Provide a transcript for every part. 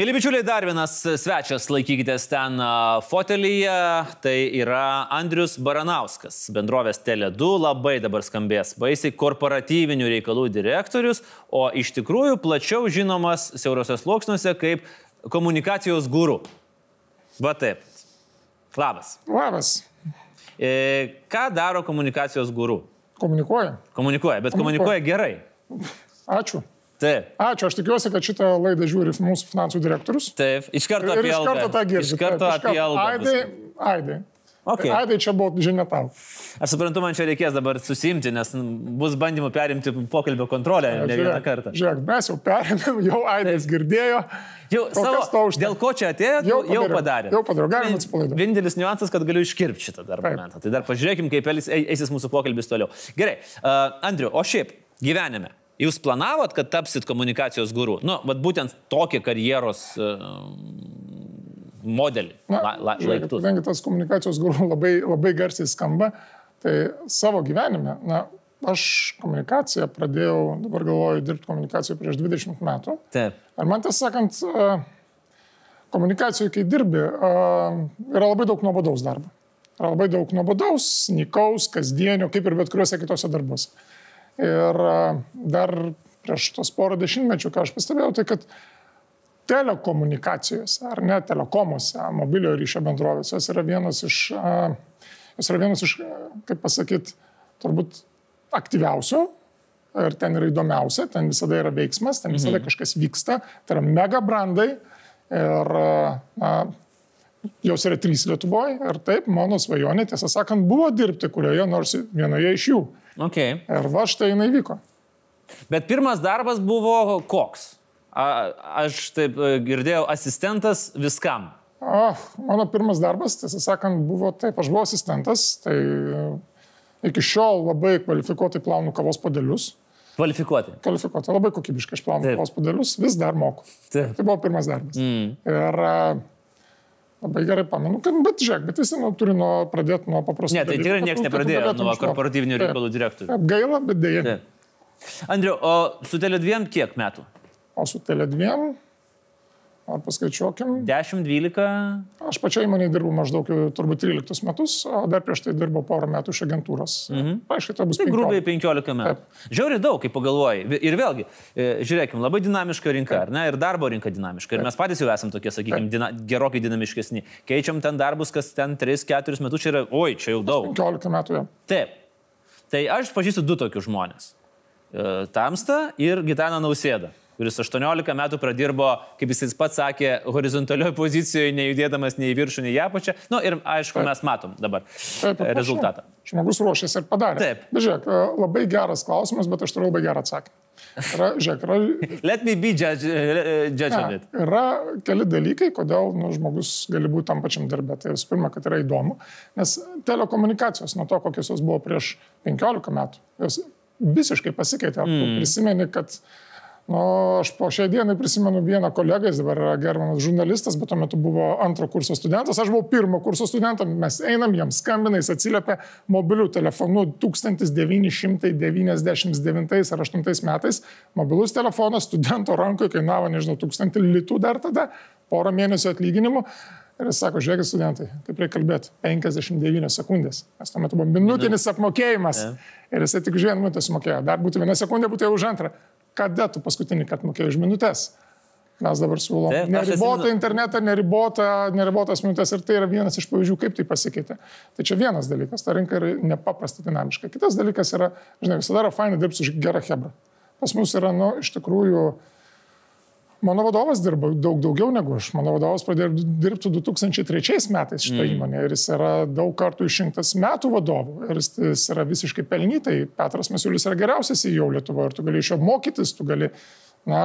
Mėly bičiuliai, dar vienas svečias, laikykitės ten fotelyje, tai yra Andrius Baranauskas, bendrovės Tele2, labai dabar skambės baisiai, korporatyvinių reikalų direktorius, o iš tikrųjų plačiau žinomas siaurosios sluoksniuose kaip komunikacijos guru. Va taip. Labas. Labas. E, ką daro komunikacijos guru? Komunikuoja. Komunikuoja, bet Komunikuoja. komunikuoja gerai. Ačiū. Taip. Ačiū, aš tikiuosi, kad šitą laidą žiūri mūsų finansų direktorius. Taip, iš karto apie iš algą. karto tą girdi. Iš karto Taip, apie algą. Aidai, aidai. Okay. Aidai čia buvo žinia tau. Aš suprantu, man čia reikės dabar susimti, nes bus bandymų perimti pokalbio kontrolę ne vieną kartą. žiūrėk, mes jau perėmėm, jau Aidas girdėjo. Jau savo, dėl ko čia atėjo, Jau jau, padarė. Jau padariau, galima atsipalaiduoti. Vienintelis niuansas, kad galiu iškirpti šitą dar Taip. momentą. Tai dar pažiūrėkim, kaip eis- eisis mūsų pokalbis toliau. Gerai, uh, Andriu, o šiaip gyvenime. Jūs planavot, kad tapsit komunikacijos guru? Nu, vat būtent tokį karjeros uh, modelį Na, la, la, žiūrėkit, kadangi tas komunikacijos guru labai, labai garsiai skamba, tai savo gyvenime, na, aš komunikaciją pradėjau, dabar galvoju, dirbti komunikaciją prieš 20 metų. Taip. Ir man tiesą sakant, a, komunikacijoje, kai dirbi, a, yra labai daug nuobodaus darbo. Yra labai daug nuobodaus, nikaus, kasdienio, kaip ir bet kuriuose kitose darbuose. Ir a, dar prieš tos porą dešimtmečių, ką aš pastebėjau, tai kad telekomunikacijose, ar ne telekomuose, mobiliojo ryšio bendrovės, jos yra vienas iš, a, jos yra vienas iš, a, kaip pasakyti, turbūt aktyviausių ir ten yra įdomiausia, ten visada yra veiksmas, ten visada mhm. kažkas vyksta, tai yra mega brandai ir na, jos yra trys Lietuvoje ir taip, mano svajonė, tiesą sakant, buvo dirbti kurioje nors vienoje iš jų. Okay. Ir va štai jinai vyko. Bet pirmas darbas buvo koks? A, aš taip e, girdėjau, asistentas viskam. Oh, mano pirmas darbas, tiesą sakant, buvo taip, aš buvau asistentas, tai e, iki šiol labai kvalifikuotai plaunu kavos padėlius. Kvalifikuoti. Kvalifikuotai, labai kokybiškai aš plaunu kavos padėlius, vis dar moku. Taip. Tai buvo pirmas darbas. Mm. Ir a, labai gerai pamenu, kad, bet žiūrėk, bet visi nu, turi nuo, pradėti nuo paprastų. Ne, tai tikrai niekas tu nepradėjo nuo korporatyvinių reikalų direktorių. Gaila, bet dėja. Andriu, o su Tele2 kiek metų? O su Tele2, ar paskaičiuokim, 10, 12? aš pačiai įmonėje dirbu maždaug jau turbūt 13 metus, o dar prieš tai dirbau porą metų iš agentūros. Mhm. Aišku, tai bus Tai 15. grubiai 15 metų. Žiauri daug, kaip pagalvojai. Ir vėlgi, e, žiūrėkim, labai dinamiška rinka, ar ne? Ir darbo rinka dinamiška. Ir mes patys jau esame tokie, sakykime, dina, gerokai dinamiškesni. Keičiam ten darbus, kas ten 3-4 metus, čia yra, oi, čia jau daug. 15 metų jau. Taip. Tai aš pažįstu du tokius žmonės. E, Tamsta ir Gitana Nausėda, kuris 18 metų pradirbo, kaip jis pats sakė, horizontalioje pozicijoje, nejudėdamas nei į viršų, nei į apačią. Na nu, ir aišku, mes matom dabar Taip, e, prašau. rezultatą. Žmogus ruošėsi ir padarė. Taip. Bet žiūrėk, labai geras klausimas, bet aš turiu labai gerą atsakymą. Yra, žiūrėk, yra, Let me be judge, e, judge ne, it. yra keli dalykai, kodėl nu, žmogus gali būti tam pačiam darbė. Tai visų pirma, kad yra įdomu, nes telekomunikacijos nuo to, kokios jos buvo prieš 15 metų, jos visiškai pasikeitė. Ar tu prisimeni, kad Nu, aš po šiai dienai prisimenu vieną kolegą, jis dabar yra gerbiamas žurnalistas, bet tuo metu buvo antro kurso studentas, aš buvau pirmo kurso studentas, mes einam, jam skambina, jis atsiliepia mobilių telefonų 1999 ar 8 metais. Mobilus telefonas studento rankoje kainavo, nežinau, 1000 litų dar tada, porą mėnesių atlyginimų. Ir jis sako, žiūrėkit, studentai, kaip reikia kalbėti, 59 sekundės. Nes tuo metu buvo minutinis apmokėjimas. Ir jisai tik už vieną minutę sumokėjo. Dar būtų viena sekundė, būtų jau už antrą. Kada tu paskutinį kartą mokėjai už minutės? Mes dabar siūlom Taip, aš neribotą atsimenu- internetą, neribotą, neribotas minutės ir tai yra vienas iš pavyzdžių, kaip tai pasikeitė. Tai čia vienas dalykas, ta rinka yra nepaprastai dinamiška. Kitas dalykas yra, žinai, visada yra faina dirbti su gera hebra. Pas mus yra, nu, iš tikrųjų, Mano vadovas dirba daug daugiau negu aš. Mano vadovas pradėjo dirbti 2003 metais šitą mm. įmonę ir jis yra daug kartų išrinktas metų vadovu ir jis, yra visiškai pelnytai. Petras Masiulis yra geriausias į jau Lietuvoje ir tu gali iš jo mokytis, tu gali, na,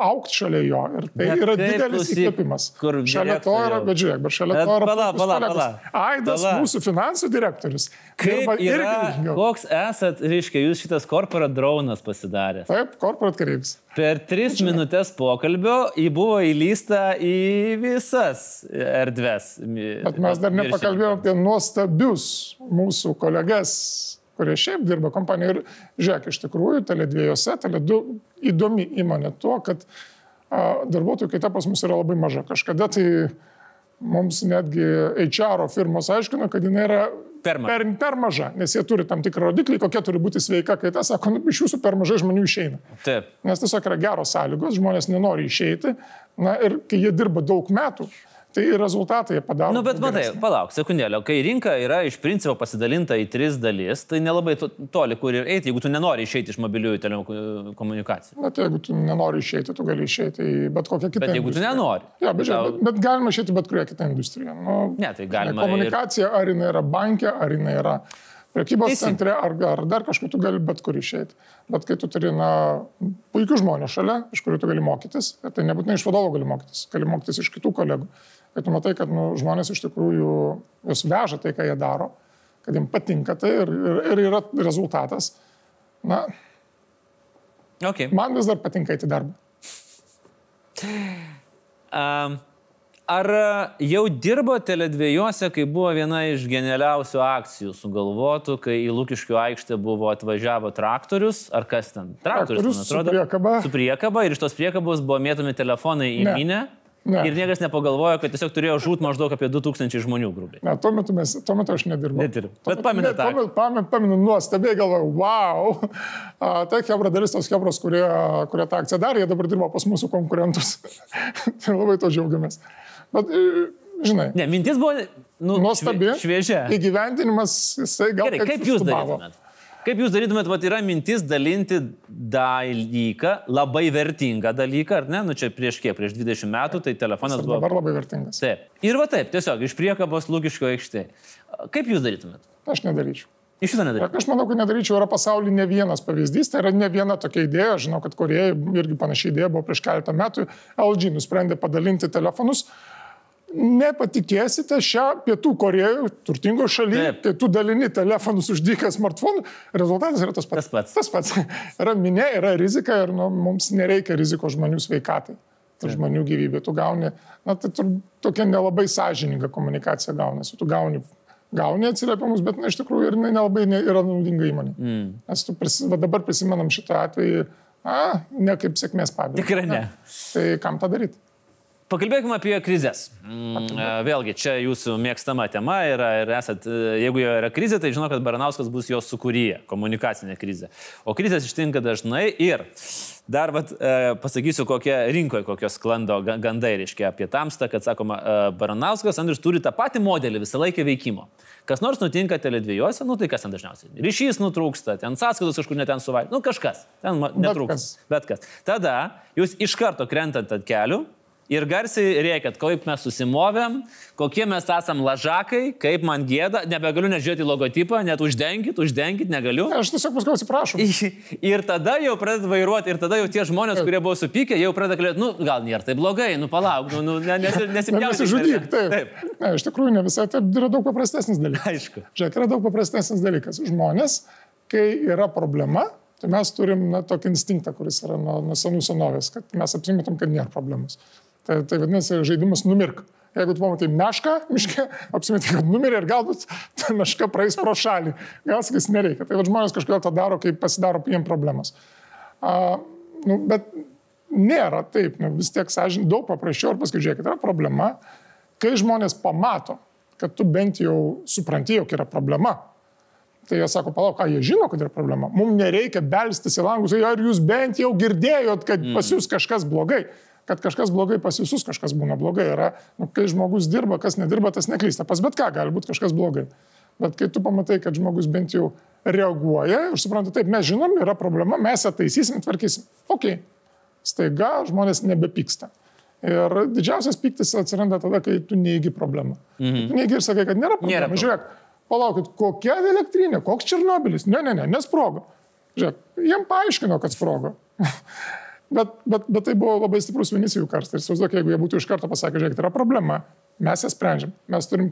aukti šalia jo. Ir tai Bet yra didelis įkvėpimas. Šalia to yra, bet žiūrėk, bet šalia Bet to yra. pala, pala, pala. Aidas, Pala. mūsų finansų direktorius. Kaip dirba irgi yra, ilgiau. koks esat, reiškia, jūs šitas korporat dronas pasidarė. Taip, korporat kareivis. Per tris minutės pokalbio į buvo įlysta į visas erdves. Bet mes dar nepakalbėjome apie nuostabius mūsų kolegas, kurie šiaip dirba kompanijoje. Ir žiūrėk, iš tikrųjų, tele dviejose, tele du įdomi įmonė tuo, kad a, darbuotojų kaita pas mus yra labai maža. Kažkada tai mums netgi HR firmos aiškino, kad jinai yra Per maža. per, per maža, nes jie turi tam tikrą rodiklį, kokia turi būti sveika kaita. Sako, nu, iš jūsų per mažai žmonių išeina. Taip. Nes tiesiog yra geros sąlygos, žmonės nenori išeiti. Na ir kai jie dirba daug metų, tai ir rezultatai padaro. Nu, bet matai, geresnį. palauk, sekundėlę, kai rinka yra iš principo pasidalinta į tris dalis, tai nelabai to- toli kur ir eiti, jeigu tu nenori išeiti iš mobiliųjų telekomunikacijų. Na, tai jeigu tu nenori išeiti, tu gali išeiti į bet kokią kitą. Bet jeigu tu industriją. nenori. Ja, bet, Tau- bet, bet galima išeiti bet kurią kitą industriją. Nu, Ne, tai galima ir- Komunikacija, ar jinai yra bankė, ar jinai yra prekybos Teisingai. centre, ar, ar dar kažkur tu gali bet kur išeiti. Bet kai tu turi, na, puikių žmonių šalia, iš kurių tu gali mokytis, ir tai nebūtinai iš vadovo gali mokytis, gali mokytis iš kitų kolegų. Kai tu matai, kad nu, žmonės iš tikrųjų jos veža tai, ką jie daro, kad jiems patinka tai ir, ir, ir yra rezultatas. Na, Okay. man vis dar patinka eiti į darbą. Um, ar jau dirbo Tele2, kai buvo viena iš genialiausių akcijų sugalvotų, kai į Lukiškių aikštę buvo atvažiavo traktorius, ar kas ten? Traktorius, Traktorius man su atrodo. priekaba. Su priekaba ir iš tos priekabos buvo mėtomi telefonai į Ne. minę. Ne. Ir niekas nepagalvojo, kad tiesiog turėjo žūt maždaug apie 2000 žmonių grubiai. Ne, tuo metu, mes, tuo metu aš nedirbau. Nedirbau. Bet ne, tą metu Pamenu, pamenu nuostabiai, galvoju, wow. A, tai Hebra dalis tos Hebros, kurie, kurie tą akciją darė, jie dabar dirba pas mūsų konkurentus. tai labai to džiaugiamės. Bet, žinai, Ne, mintis buvo nu, nuostabi. švie- Šviežia. Įgyvendinimas, jisai gal Gerai, kaip jūs darytumėt? Kaip jūs darytumėt, vat, yra mintis dalinti dalyką, labai vertingą dalyką, ar ne? Nu čia prieš kiek, prieš 20 metų, tai telefonas buvo. dabar labai vertingas. Taip. Ir va taip, tiesiog iš priekabos lūkiško aikštė. Kaip jūs darytumėt? Aš nedaryčiau. Iš viso nedarytumėt. Aš manau, kad nedaryčiau, yra pasaulyje ne vienas pavyzdys, tai yra ne viena tokia idėja, žinau, kad Korejai irgi panašiai idėja buvo prieš keletą metų, LG nusprendė padalinti telefonus. Nepatikėsite, šią pietų Korejų, turtingo šalyje, kai tu dalini telefonus už dyką smartphone, rezultatas yra tas pats. Tas pats. Tas pats. Yra minė, yra rizika ir nu, mums nereikia rizikos žmonių sveikatai. Ir žmonių gyvybė. Tu gauni, na, tai tur, tokia nelabai sąžininga komunikacija gaunasi. Tu gauni, gauni atsiliepimus, bet na, iš tikrųjų ir nelabai ne, yra naudinga įmonė. Mm. Nes tu prisi, va, dabar prisimenam šitą atvejį, a, ne kaip sėkmės pavyzdį. Tikrai ne. Tai kam tą daryti? Pakalbėkime apie krizės. Mm, e, Vėlgi, čia jūsų mėgstama tema yra ir esat, e, jeigu jo yra krizė, tai žinau, kad Baranauskas bus jos sukūrėja, komunikacinė krizė. O krizės ištinka dažnai ir dar vat, e, pasakysiu, kokie rinkoje, kokios sklando ga- gandai, reiškia, apie tamstą, kad sakoma, Baranauskas, Andrius turi tą patį modelį visą laiką veikimo. Kas nors nutinka televizijose, nu tai kas ten dažniausiai? Ryšys nutrūksta, ten sąskaitos kažkur neten suvai, nu kažkas, ten ma- netrūks. Bet kas. Tada jūs iš karto krentant ant kelių ir garsiai rėkėt, kaip mes susimovėm, kokie mes esam lažakai, kaip man gėda, nebegaliu nežiūrėti logotipą, net uždenkit, uždenkit, negaliu. Aš tiesiog paskui atsiprašau. Ir tada jau pradeda vairuoti, ir tada jau tie žmonės, kurie buvo supykę, jau pradeda kalbėti, nu gal nėra taip blogai, nu palauk, nu, nu ne- nesi- nesipjaustyk. Nesižudyk, taip. Taip. Ne, iš tikrųjų, ne visai taip yra daug paprastesnis dalykas. Aišku. Žiūrėk, yra daug paprastesnis dalykas. Žmonės, kai yra problema, tai mes turim na, tokį instinktą, kuris yra nuo, nuo senų senovės, kad mes apsimetam, kad nėra problemos. Tai, tai vadinasi, žaidimas numirk. Jeigu tu pamatai mešką miške, apsimetai, kad numirė ir galbūt ta meška praeis pro šalį. Gal sakys, nereikia. Tai žmonės kažkodėl tą daro, kai pasidaro jiem problemos. A, nu, bet nėra taip, nu, vis tiek sąžin, daug paprasčiau ir paskui žiūrėkit, yra problema, kai žmonės pamato, kad tu bent jau supranti, jog yra problema. Tai jie sako, palauk, ką jie žino, kad yra problema. Mums nereikia belstis į langus, ar jūs bent jau girdėjot, kad pas jūs kažkas blogai. Kad kažkas blogai pas visus kažkas būna blogai. Yra, nu, kai žmogus dirba, kas nedirba, tas neklysta. Pas bet ką gali būti kažkas blogai. Bet kai tu pamatai, kad žmogus bent jau reaguoja ir supranta, taip, mes žinom, yra problema, mes ją taisysim, tvarkysim. Ok. Staiga žmonės nebepyksta. Ir didžiausias piktis atsiranda tada, kai tu neįgi problemą. Mhm. Tu neįgi ir sakai, kad nėra Nėra problemų. Žiūrėk, palaukit, kokia elektrinė, koks Černobilis. Ne, ne, ne, nesprogo. Žiūrėk, jiem paaiškino, kad sprogo. bet, bet, bet tai buvo labai stiprus Vinicijų karstas. Ir įsivaizduok, jeigu jie būtų iš karto pasakę, žiūrėkit, yra problema, mes ją sprendžiam. Mes turim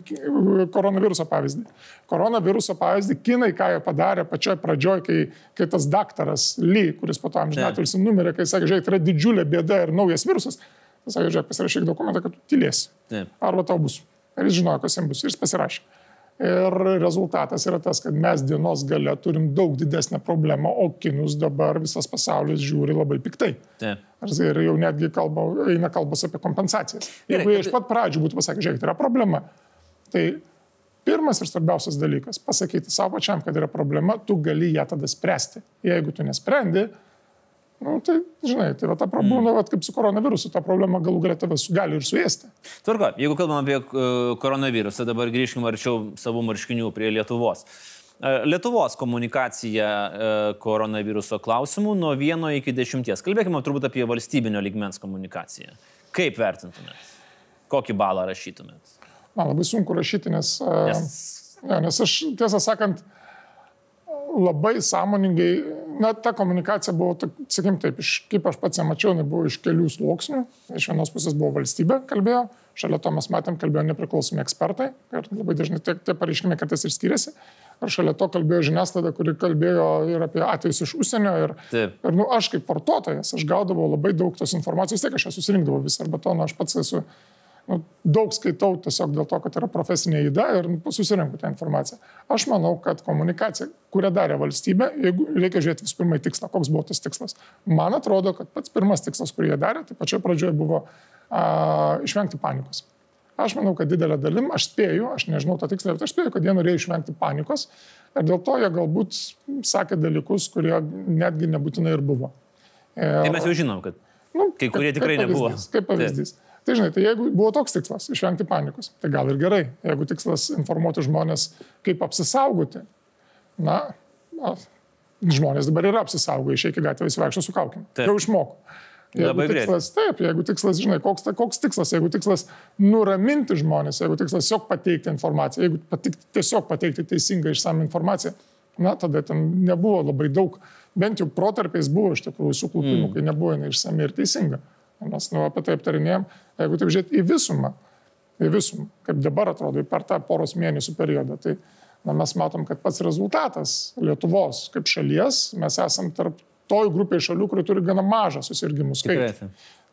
koronaviruso pavyzdį. Koronaviruso pavyzdį, kinai ką jie padarė pačioje pradžioje, kai, kai tas daktaras Ly, kuris po to amžinatelis numirė, kai sakė, žiūrėk, tai yra didžiulė bėda ir naujas virusas. Sakė, žiūrėk, pasirašyk dokumentą, kad tu tylėsi. Arba tau bus. Ir jis žinojo, kas jam bus. Ir jis pasirašė. Ir rezultatas yra tas, kad mes dienos gale turim daug didesnę problemą, o kinus dabar visas pasaulis žiūri labai piktai. Taip. Ir jau netgi kalba, eina kalbas apie kompensacijas. Jeigu jie iš pat pradžių būtų pasakę, žiūrėk, tai yra problema, tai pirmas ir svarbiausias dalykas - pasakyti savo pačiam, kad yra problema, tu gali ją tada spręsti. Jeigu tu nesprendi, Nu, tai, žinai, tai va ta problema, mm. va, kaip su koronavirusu, ta problema galų galia tave gali ir suėsti. Tvarko, jeigu kalbam apie uh, koronavirusą, dabar grįžkime arčiau savų marškinių prie Lietuvos. Uh, Lietuvos komunikacija uh, koronaviruso klausimų nuo 1 iki 10. Kalbėkime turbūt apie valstybinio ligmens komunikaciją. Kaip vertintumėt? Kokį balą rašytumėt? Man labai sunku rašyti, nes, nes... Ja, nes aš tiesą sakant, labai sąmoningai na, ta komunikacija buvo, sakykim taip, iš, kaip aš pats ją mačiau, jinai buvo iš kelių sluoksnių. Iš vienos pusės buvo valstybė, kalbėjo, šalia to mes matėm, kalbėjo nepriklausomi ekspertai ir labai dažnai tie, tie pareiškimai kartais ir skiriasi. Ar šalia to kalbėjo žiniasklaida, kuri kalbėjo ir apie atvejus iš užsienio. Ir, Taip. ir nu, aš kaip vartotojas, aš gaudavau labai daug tos informacijos, tiek aš ją susirinkdavau visą, arba to, nu, aš pats esu nu, daug skaitau tiesiog dėl to, kad yra profesinė įda ir susirinku tą informaciją. Aš manau, kad komunikacija, kurią darė valstybė, jeigu reikia žiūrėti visų pirma į tikslą, koks buvo tas tikslas. Man atrodo, kad pats pirmas tikslas, kurį jie darė, tai pačioje pradžioje buvo a, išvengti panikos. Aš manau, kad didelė dalim, aš spėju, aš nežinau to tiksliai, bet aš spėju, kad jie norėjo išvengti panikos ir dėl to jie galbūt sakė dalykus, kurie netgi nebūtinai ir buvo. Ir, tai mes jau žinom, kad nu, kai kurie tikrai kaip nebuvo. Kaip pavyzdys. Taip. Tai žinai, tai jeigu buvo toks tikslas - išvengti panikos, tai gal ir gerai. Jeigu tikslas informuoti žmonės, kaip apsisaugoti, na, na žmonės dabar yra apsisaugoję, išėję gatvę, visi vaikšto su kaukim. Jau išmoko. Jeigu tikslas, taip, jeigu tikslas, žinai, koks, koks tikslas, jeigu tikslas nuraminti žmonės, jeigu tikslas tiesiog pateikti informaciją, jeigu patik, tiesiog pateikti teisingą išsame informaciją, na, tada ten nebuvo labai daug, bent jau protarpiais buvo iš tikrųjų suklupimų, mm. kai nebuvo išsame ir teisinga. Mes nu, apie tai aptarinėjom, jeigu taip žiūrėt į visumą, į visumą, kaip dabar atrodo per tą poros mėnesių periodą, tai na, mes matom, kad pats rezultatas Lietuvos kaip šalies, mes esam tarp toj grupėje šalių, kuri turi gana mažą susirgymų skaičių.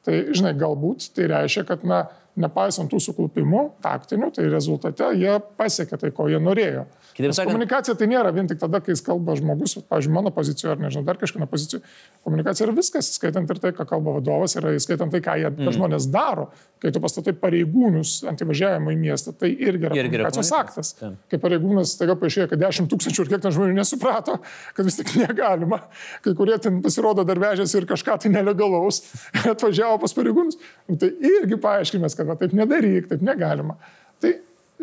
Tai, žinai, galbūt tai reiškia, kad, na, nepaisant tų suklupimų taktinių, tai rezultate jie pasiekė tai, ko jie norėjo. Sakant, komunikacija tai nėra vien tik tada, kai kalba žmogus, pavyzdžiui, mano pozicijoje ar nežinau, dar kažkieno pozicijoje. Komunikacija yra viskas, skaitant ir tai, ką kalba vadovas, yra įskaitant tai, ką jie mm. žmonės daro. Kai tu pastatai pareigūnus ant įvažiavimo į miestą, tai irgi yra irgi komunikacijos aktas. Ten. Kai pareigūnas staiga paaiškėjo, kad 10 tūkstančių ir kiek ten žmonių nesuprato, kad vis tik negalima. Kai kurie ten pasirodo dar vežėsi ir kažką tai nelegalaus, atvažiavo pas pareigūnus, nu, tai irgi paaiškimės, kad va, taip nedaryk, taip negalima. Tai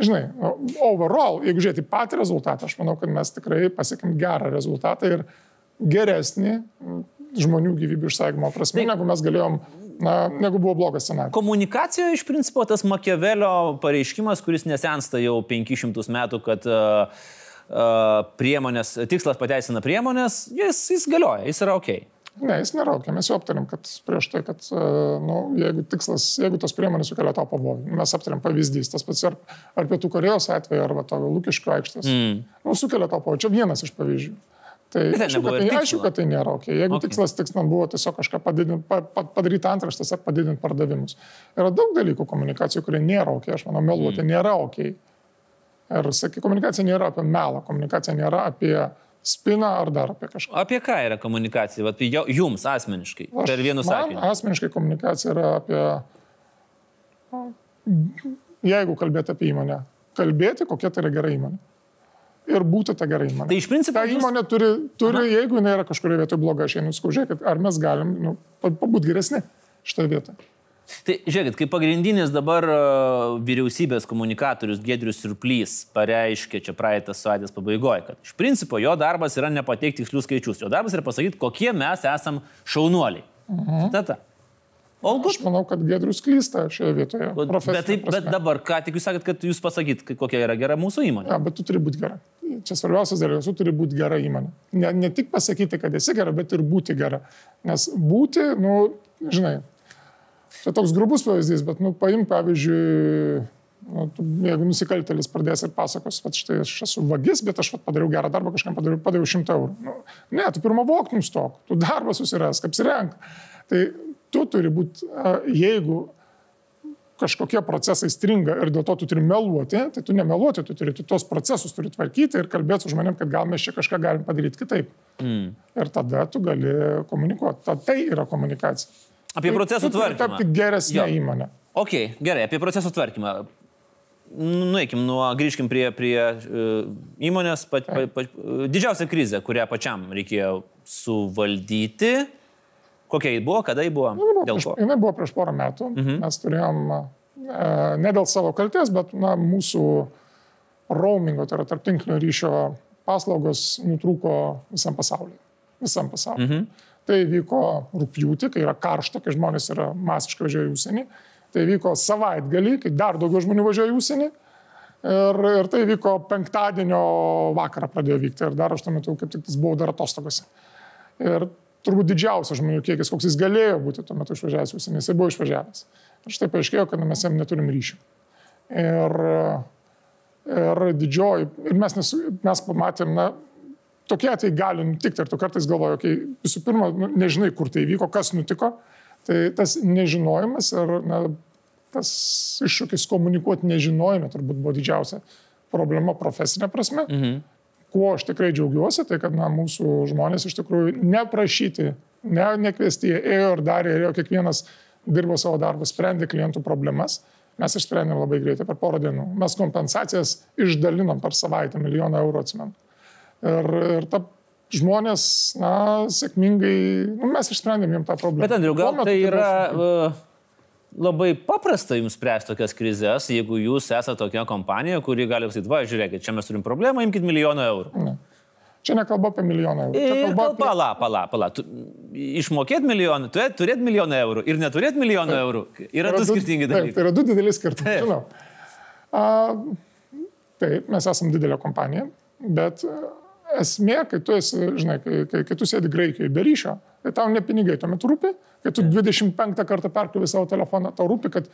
žinai, overall, jeigu žiūrėti patį rezultatą, aš manau, kad mes tikrai pasiekėm gerą rezultatą ir geresnį žmonių gyvybių išsaugomo prasme, tai, negu mes galėjom, na, negu buvo blogas scenarijus. Komunikacijoje iš principo tas Makiavelio pareiškimas, kuris nesensta jau 500 metų, kad uh, priemonės, tikslas pateisina priemonės, jis, jis galioja, jis yra ok. Ne, jis neraukia. Mes jau aptarėm, kad prieš tai, kad e, nu, jeigu tikslas, jeigu tos priemonės sukelia to pavojų, mes aptarėm pavyzdys, tas pats ar, ar Pietų Korejos atveju, arba to Lukiškio aikštės, mm. nu, sukelia to pavojų. Čia vienas iš pavyzdžių. Tai aišku, kad tai, aišku, kad tai nėra ok. Jeigu okay. tikslas tikslas buvo tiesiog kažką padidinti, pa, pa, padaryti antraštės ar padidinti pardavimus. Yra daug dalykų komunikacijų, kurie nėra ok. Aš manau, meluoti mm. nėra ok. Ir sakai, komunikacija nėra apie melą, komunikacija nėra apie spiną ar dar apie kažką. Apie ką yra komunikacija? Vat, jums asmeniškai, Aš, per vienus sakinius. Asmeniškai komunikacija yra apie, jeigu kalbėti apie įmonę, kalbėti, kokia tai yra gera įmonė. Ir būti ta gera įmonė. Tai iš principo. Ta įmonė jūs... turi, turi jeigu jinai yra kažkurioje vietoje bloga, aš einu skaužiai, ar mes galim nu, pabūti geresni šitoje vietoje. Tai žiūrėkit, kaip pagrindinis dabar e, vyriausybės komunikatorius Gedrius Surplys pareiškė čia praeitą savaitės pabaigoje, kad iš principo jo darbas yra nepateikti tikslius skaičius, jo darbas yra pasakyti, kokie mes esam šaunuoliai. Mhm. Tata. Olgut. Aš manau, kad Gedrius klysta šioje vietoje. Bet, taip, bet dabar, ką tik jūs sakėt, kad jūs pasakyt, kokia yra gera mūsų įmonė. Ja, bet tu turi būti gera. čia svarbiausias dalykas, tu turi būti gera įmonė. Ne, ne tik pasakyti, kad esi gera, bet ir būti gera. Nes būti, nu, žinai, čia toks grubus pavyzdys, bet, nu, paim pavyzdžiui, nu, tu, jeigu nusikaltelis pradės ir pasakos, kad štai aš esu vagis, bet aš vat, padariau gerą darbą, kažkam padariau, padaviau šimtą eurų. Nu, ne, tu pirmą voktum stok, tu darbą susiras, kaip sirenk. Tai tu turi būti, jeigu kažkokie procesai stringa ir dėl to tu turi meluoti, tai tu nemeluoti, tu turi tu tos procesus turi tvarkyti ir kalbėti su žmonėm, kad gal mes čia kažką galim padaryti kitaip. Mm. Ir tada tu gali komunikuoti. Ta, tai yra komunikacija. Apie Tai procesų tvarkymą. Tapti geresnė įmonė. Ok, gerai, apie procesų tvarkymą. Nueikim nuo, grįžkim prie, prie uh, įmonės, pa, pa, pa, didžiausia krizė, kurią pačiam reikėjo suvaldyti. Kokia ji buvo, kada ji buvo? Jinai buvo, prieš, jinai buvo prieš porą metų. Mhm. Mes turėjom e, ne dėl savo kalties, bet na, mūsų roamingo, tai yra tarptinklinio ryšio paslaugos nutrūko visam pasaulyje. Visam pasaulyje. Mhm. Tai vyko rūpjūtį, kai yra karšta, kai žmonės yra masiškai važiuoja į užsienį. Tai vyko savaitgalį, kai dar daugiau žmonių važiuoja į užsienį. Ir, ir tai vyko penktadienio vakarą pradėjo vykti. Ir dar aš tuo metu kaip tik buvau dar atostogose. Ir turbūt didžiausias žmonių kiekis, koks jis galėjo būti tuo metu išvažiavęs užsienį, jisai buvo išvažiavęs. Ir štai paaiškėjo, kad mes jam neturim ryšių. Ir, ir didžioji, ir mes, nesu, mes pamatėm, na, tokie atvejai gali nutikti ir tu kartais galvoji, okay, visų pirma, nu, nežinai, kur tai vyko, kas nutiko. Tai tas nežinojimas ir na, tas iššūkis komunikuoti nežinojime turbūt buvo didžiausia problema profesinė prasme. Mhm. Kuo aš tikrai džiaugiuosi, tai kad na, mūsų žmonės iš tikrųjų neprašyti, ne, nekviesti, ėjo ir darė, ėjo kiekvienas dirbo savo darbą, sprendė klientų problemas. Mes išsprendėm labai greitai, per porą dienų. Mes kompensacijas išdalinom per savaitę, milijoną eurų atsimenu. Ir, ir ta žmonės, na, sėkmingai, nu, mes išsprendėm jiems tą problemą. Bet Andriu, gal metu tai buvo yra uh, labai paprasta jums spręsti tokias krizės, jeigu jūs esate tokia kompanija, kuri gali pasakyti, va, žiūrėkit, čia mes turim problemą, imkite milijoną eurų. Čia nekalba apie milijoną eurų. Čia Ir kalba apie... pala, pala, pala. Tu, išmokėt milijoną, turėt, turėt milijoną eurų ir neturėt milijoną eurų. Yra du skirtingi Taip, dalykai. tai yra du dideli skirtumai. Taip. Žinau. A, taip, mes esame didelė kompanija, bet esmė, kai tu esi, žinai, kai, kai, kai tu sėdi Graikijoje be ryšio, tai tau ne pinigai tuomet rūpi, kai tu 25 kartą perkrovi savo telefoną, tau rūpi, kad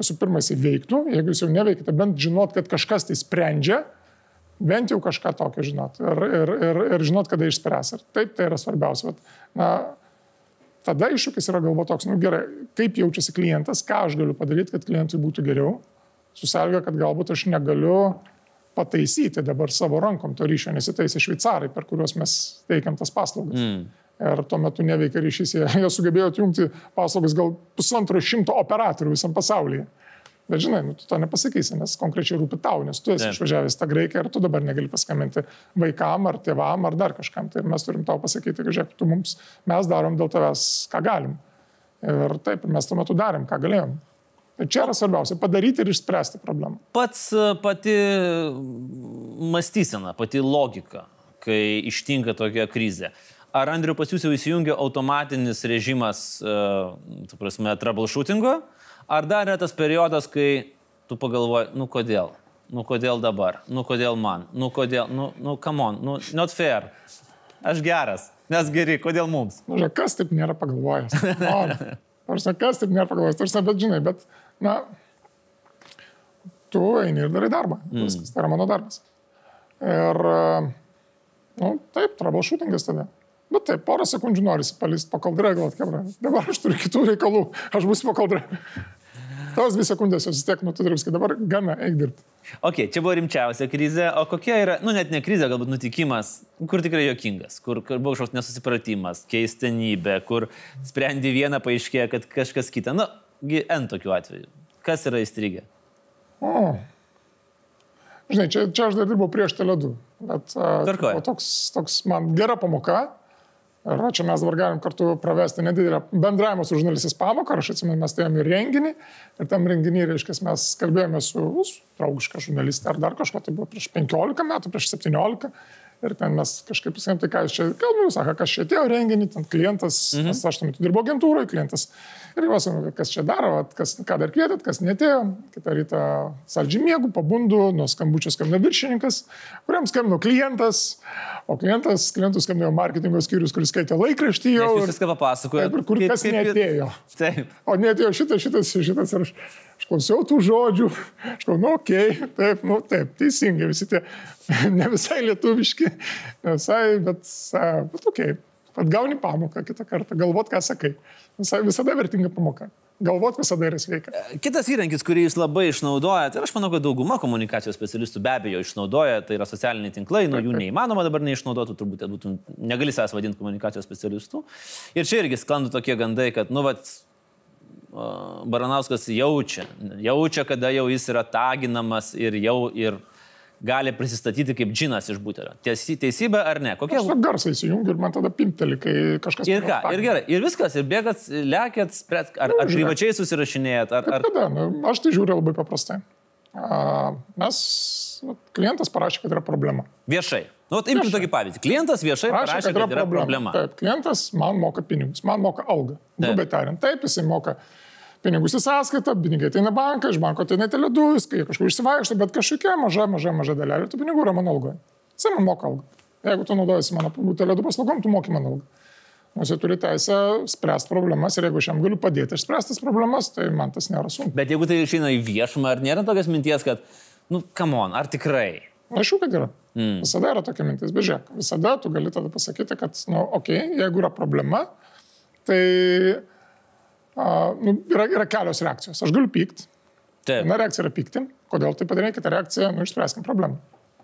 visų pirma jis veiktų, jeigu jūs jau neveikite, bent žinot, kad kažkas tai sprendžia, bent jau kažką tokio žinot ir, ir, ir, ir žinot, kada išspręs. Ir taip tai yra svarbiausia. Bet, na, tada iššūkis yra galvo toks, nu gerai, kaip jaučiasi klientas, ką aš galiu padaryti, kad klientui būtų geriau, susalgia, kad galbūt aš negaliu pataisyti dabar savo rankom to ryšio, nesitaisė šveicarai, per kuriuos mes teikiam tas paslaugas. Mm. Ir tuo metu neveikia ryšys, jie, jie sugebėjo atjungti paslaugas gal pusantro šimto operatorių visam pasaulyje. Bet žinai, nu, tu to nepasakysi, nes konkrečiai rūpi tau, nes tu esi Taip. išvažiavęs tą Graikiją ir tu dabar negali paskambinti vaikam ar tėvam ar dar kažkam. Tai mes turim tau pasakyti, kad žiūrėk, tu mums, mes darom dėl tavęs, ką galim. Ir taip, mes tuo metu darėm, ką galėjom. Čia yra svarbiausia - padaryti ir išspręsti problemą. Pats e, pati mąstysena, pati logika, kai ištinka tokia krizė. Ar Andriu pas jūs jau įsijungia automatinis režimas, uh, tu prasme, troubleshootingo, ar dar yra tas periodas, kai tu pagalvoji, nu kodėl, nu kodėl dabar, nu kodėl man, nu kodėl, nu, nu come on, nu not fair. Aš geras, mes geri, kodėl mums? Nu, kas taip nėra pagalvojęs? O, Tarsi, kas taip nėra pagalvojęs? Tarsi, bet žinai, bet, na, tu eini ir darai darbą. Mm. Viskas, tai yra mano darbas. Ir, na, taip, troubleshootingas tada. Bet taip, porą sekundžių norisi palisti pakaldrę, galvot, kebra. Dabar aš turiu kitų reikalų, aš būsiu pakaldrė. Tos dvi sekundės jos tiek, nu, tu dirbs, kad dabar gana, eik dirbti. Ok, čia buvo rimčiausia krizė, o kokia yra, nu net ne krizė, galbūt nutikimas, kur tikrai jokingas, kur, kur buvo kažkoks nesusipratimas, keistenybė, kur sprendi vieną, paaiškėjo, kad kažkas kita. Nu, gi N tokių atvejų. Kas yra įstrigę? O. Žinai, čia, čia aš dar dirbau prieš teledų. Bet buvo toks, toks man gera pamoka. Ir čia mes dabar galim kartu pravesti nedidelę bendravimo su žurnalistais pamoką. Aš atsimenu, mes turėjome ir renginį. Ir tam renginį, reiškia, mes kalbėjome su, su draugiška žurnalistė ar dar kažko. Tai buvo prieš 15 metų, prieš 17. Ir ten mes kažkaip sakėm, tai ką jūs čia kalbame, sako, kas čia atėjo renginį, ten klientas, mhm. aš tuo metu dirbo agentūroje, klientas. Ir juos, kas čia daro, kas, ką dar kvietėt, kas netėjo. Kitą rytą saldžiai mėgų, pabundu, nuo skambučio skambino viršininkas, kuriam skambino klientas, o klientas, klientus skambino marketingo skyrius, kuris skaitė laikraštį jau. Jūs viską ir kur kaip, kas kaip, netėjo. Taip. O netėjo šitas, šitas, šitas ir aš, aš klausiau tų žodžių, aš galvoju, nu, okei, okay, taip, nu, taip, teisingai, visi tie ne visai lietuviški, ne visai, bet, bet okei. Okay. Pat gauni pamoką kitą kartą, galvot, ką sakai. Visai, visada vertinga pamoka. Galvot visada yra sveika. Kitas įrankis, kurį jūs labai išnaudojate, ir aš manau, kad dauguma komunikacijos specialistų be abejo išnaudoja, tai yra socialiniai tinklai, nu jų neįmanoma dabar neišnaudotų, turbūt būtų, negali savęs vadinti komunikacijos specialistų. Ir čia irgi sklandu tokie gandai, kad, nu, vat, Baranauskas jaučia, jaučia, kada jau jis yra taginamas ir jau ir gali prisistatyti kaip džinas iš butelio. Tiesi, teisybė ar ne? Kokie... Aš garsai įsijungiu ir man tada pimpteli, kai kažkas... Ir ką, ir gerai, ir viskas, ir bėgat, lėkėt, spręt, ar, ar privačiai susirašinėjat, ar... ar... Kada? Nu, aš tai žiūriu labai paprastai. Mes, klientas parašė, kad yra problema. Viešai. Nu, imkim tokį pavyzdį. Klientas viešai parašė, parašė kad, kad yra problema. problema. Taip, klientas man moka pinigus, man moka algą. Grubiai tariant, taip, jisai moka pinigus į sąskaitą, pinigai ateina banką, iš banko ateina teledujus, kai kažkur išsivaikšto, bet kažkokia maža, maža, maža dalelė tų pinigų yra mano algoje. Jis man moka algą. Jeigu tu naudojasi mano teledų paslaugom, tu moki mano algą. Jie turi teisę spręsti problemas ir jeigu aš jam galiu padėti išspręsti problemas, tai man tas nėra sunku. Bet jeigu tai išeina į viešumą, ar nėra tokios minties, kad, nu, come on, ar tikrai? Aišku, kad yra. Mm. Visada yra tokia mintis, bet žiūrėk, visada tu gali tada pasakyti, kad, nu, okei, okay, jeigu yra problema, tai a, nu, yra, yra kelios reakcijos. Aš galiu pykti. Taip. Viena reakcija yra pykti. Kodėl tai padarė, kita reakcija, nu, išspręskim problemą.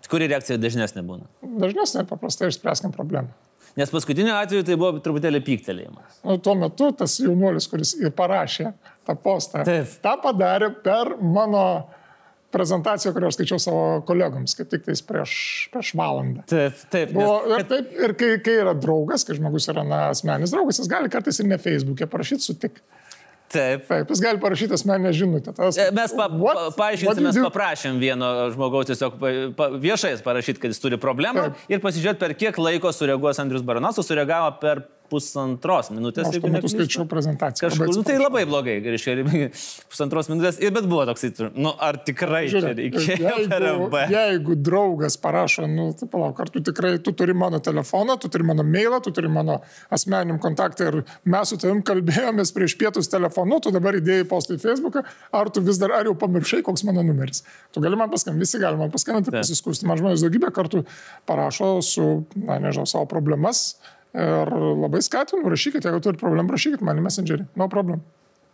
Kuri reakcija dažnesnė būna? Dažnesnė, paprastai išspręskim problemą. Nes paskutiniu atveju tai buvo truputėlį pyktelėjimas. Nu, tuo metu tas jaunuolis, kuris parašė tą postą, Taip. tą padarė per mano prezentaciją, kurią aš skaičiau savo kolegoms, kaip tik tais prieš, prieš valandą. Taip, taip. Buvo, nes, ir taip, ir kai, kai yra draugas, kai žmogus yra na, asmenis draugas, jis gali kartais ir ne Facebook'e parašyti sutik. Taip. Taip, jis gali parašyti asmeninę žinutę. Tas, e, mes pa, pa, paaiškinsime, mes paprašėm vieno žmogaus tiesiog pa, viešai parašyti, kad jis turi problemą Taip. ir pasižiūrėti, per kiek laiko sureaguos Andrius Baranasas, sureagavo per pusantros minutės. Aš tuo metu skaičiau prezentaciją. Kažkur, nu, tai labai blogai, reiškia, pusantros minutės, bet buvo toksai, nu, ar tikrai Žiūrėk, reikėjo MB? Jeigu draugas parašo, nu, tai palauk, ar tu tikrai, tu turi mano telefoną, tu turi mano mailą, tu turi mano asmenim kontaktą ir mes su tavim kalbėjomės prieš pietus telefonu, tu dabar įdėjai postą į Facebooką, ar tu vis dar, ar jau pamiršai, koks mano numeris. Tu gali man paskambinti, visi gali man paskambinti ir pasiskūsti. Man žmonės daugybę kartų parašo su, na, nežinau, savo problemas Ir labai skatinu, rašykit, jeigu turite problemų, rašykit man į Messengerį. No problem.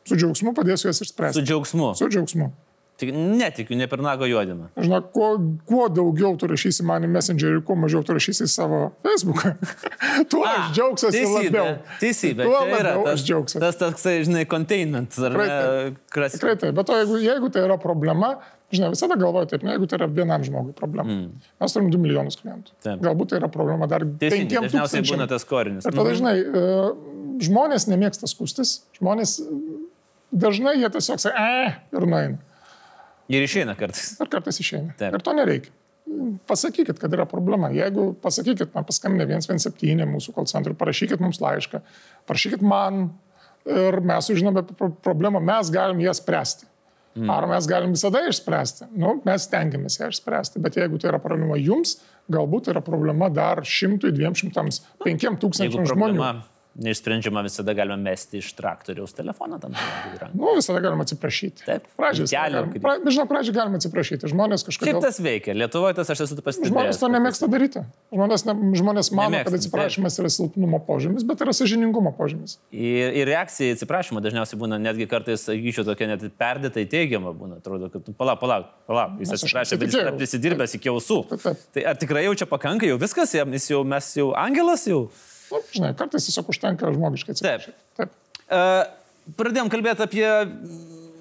Su džiaugsmu padėsiu jas išspręsti. Su džiaugsmu. Su džiaugsmu. Tik netikiu, ne per nago juodimą. Žinok, kuo, kuo daugiau tu rašysi man į Messengerį, kuo mažiau tu rašysi savo Facebooką, tuo A, aš džiaugsiuosi labiau. Teisybė, tuo labiau yra tas, aš džiaugsiuosi. Tas toks, žinai, containment. Tikrai taip, bet to, jeigu, jeigu tai yra problema, Žinai, visada galvoju taip, ne, jeigu tai yra vienam žmogui problema. Mm. Mes turim 2 milijonus klientų. Taip. Galbūt tai yra problema dar 5 tūkstančių. Dažniausiai būna tas korinis. Ir tada, mhm. žinai, e, žmonės nemėgsta skustis, žmonės dažnai jie tiesiog sako, eh, ir nueina. Ir išeina kartais. Ir kartais išeina. Taip. Ir to nereikia. Pasakykit, kad yra problema. Jeigu pasakykit, man paskambinė 117 mūsų call centrui, parašykit mums laišką, parašykit man ir mes sužinome problemą, mes galim ją spręsti. Mm. Ar mes galim visada išspręsti? Nu, mes tengiamės ją išspręsti, bet jeigu tai yra problema jums, galbūt tai yra problema dar šimtui, dviem šimtams, penkiem tūkstančiam žmonių neišsprendžiama visada galime mesti iš traktoriaus telefoną tam tikrą. Nu, visada galima atsiprašyti. Taip. Pradžiai. Galim, pra, žinau, pradžiai galima atsiprašyti. Žmonės kažkaip. Kaip tas veikia? Lietuvoje tas aš esu pastebėjęs. Žmonės to nemėgsta daryti. Žmonės, ne, žmonės mano, nemėgsta, kad atsiprašymas taip. yra silpnumo požymis, bet yra sažiningumo požymis. Ir, ir reakcija į atsiprašymą dažniausiai būna netgi kartais, sakyčiau, tokia net perdėtai teigiama būna. Atrodo, kad palauk, palauk, palauk. Jis atsiprašė, bet jis yra prisidirbęs iki ausų. Tai ar tikrai jau čia pakanka, jau viskas, jis jau mes jau angelas jau. Nu, žinai, kartais tiesiog užtenka žmogiškai atsiprašyti. Taip. Taip. Uh, pradėjom kalbėti apie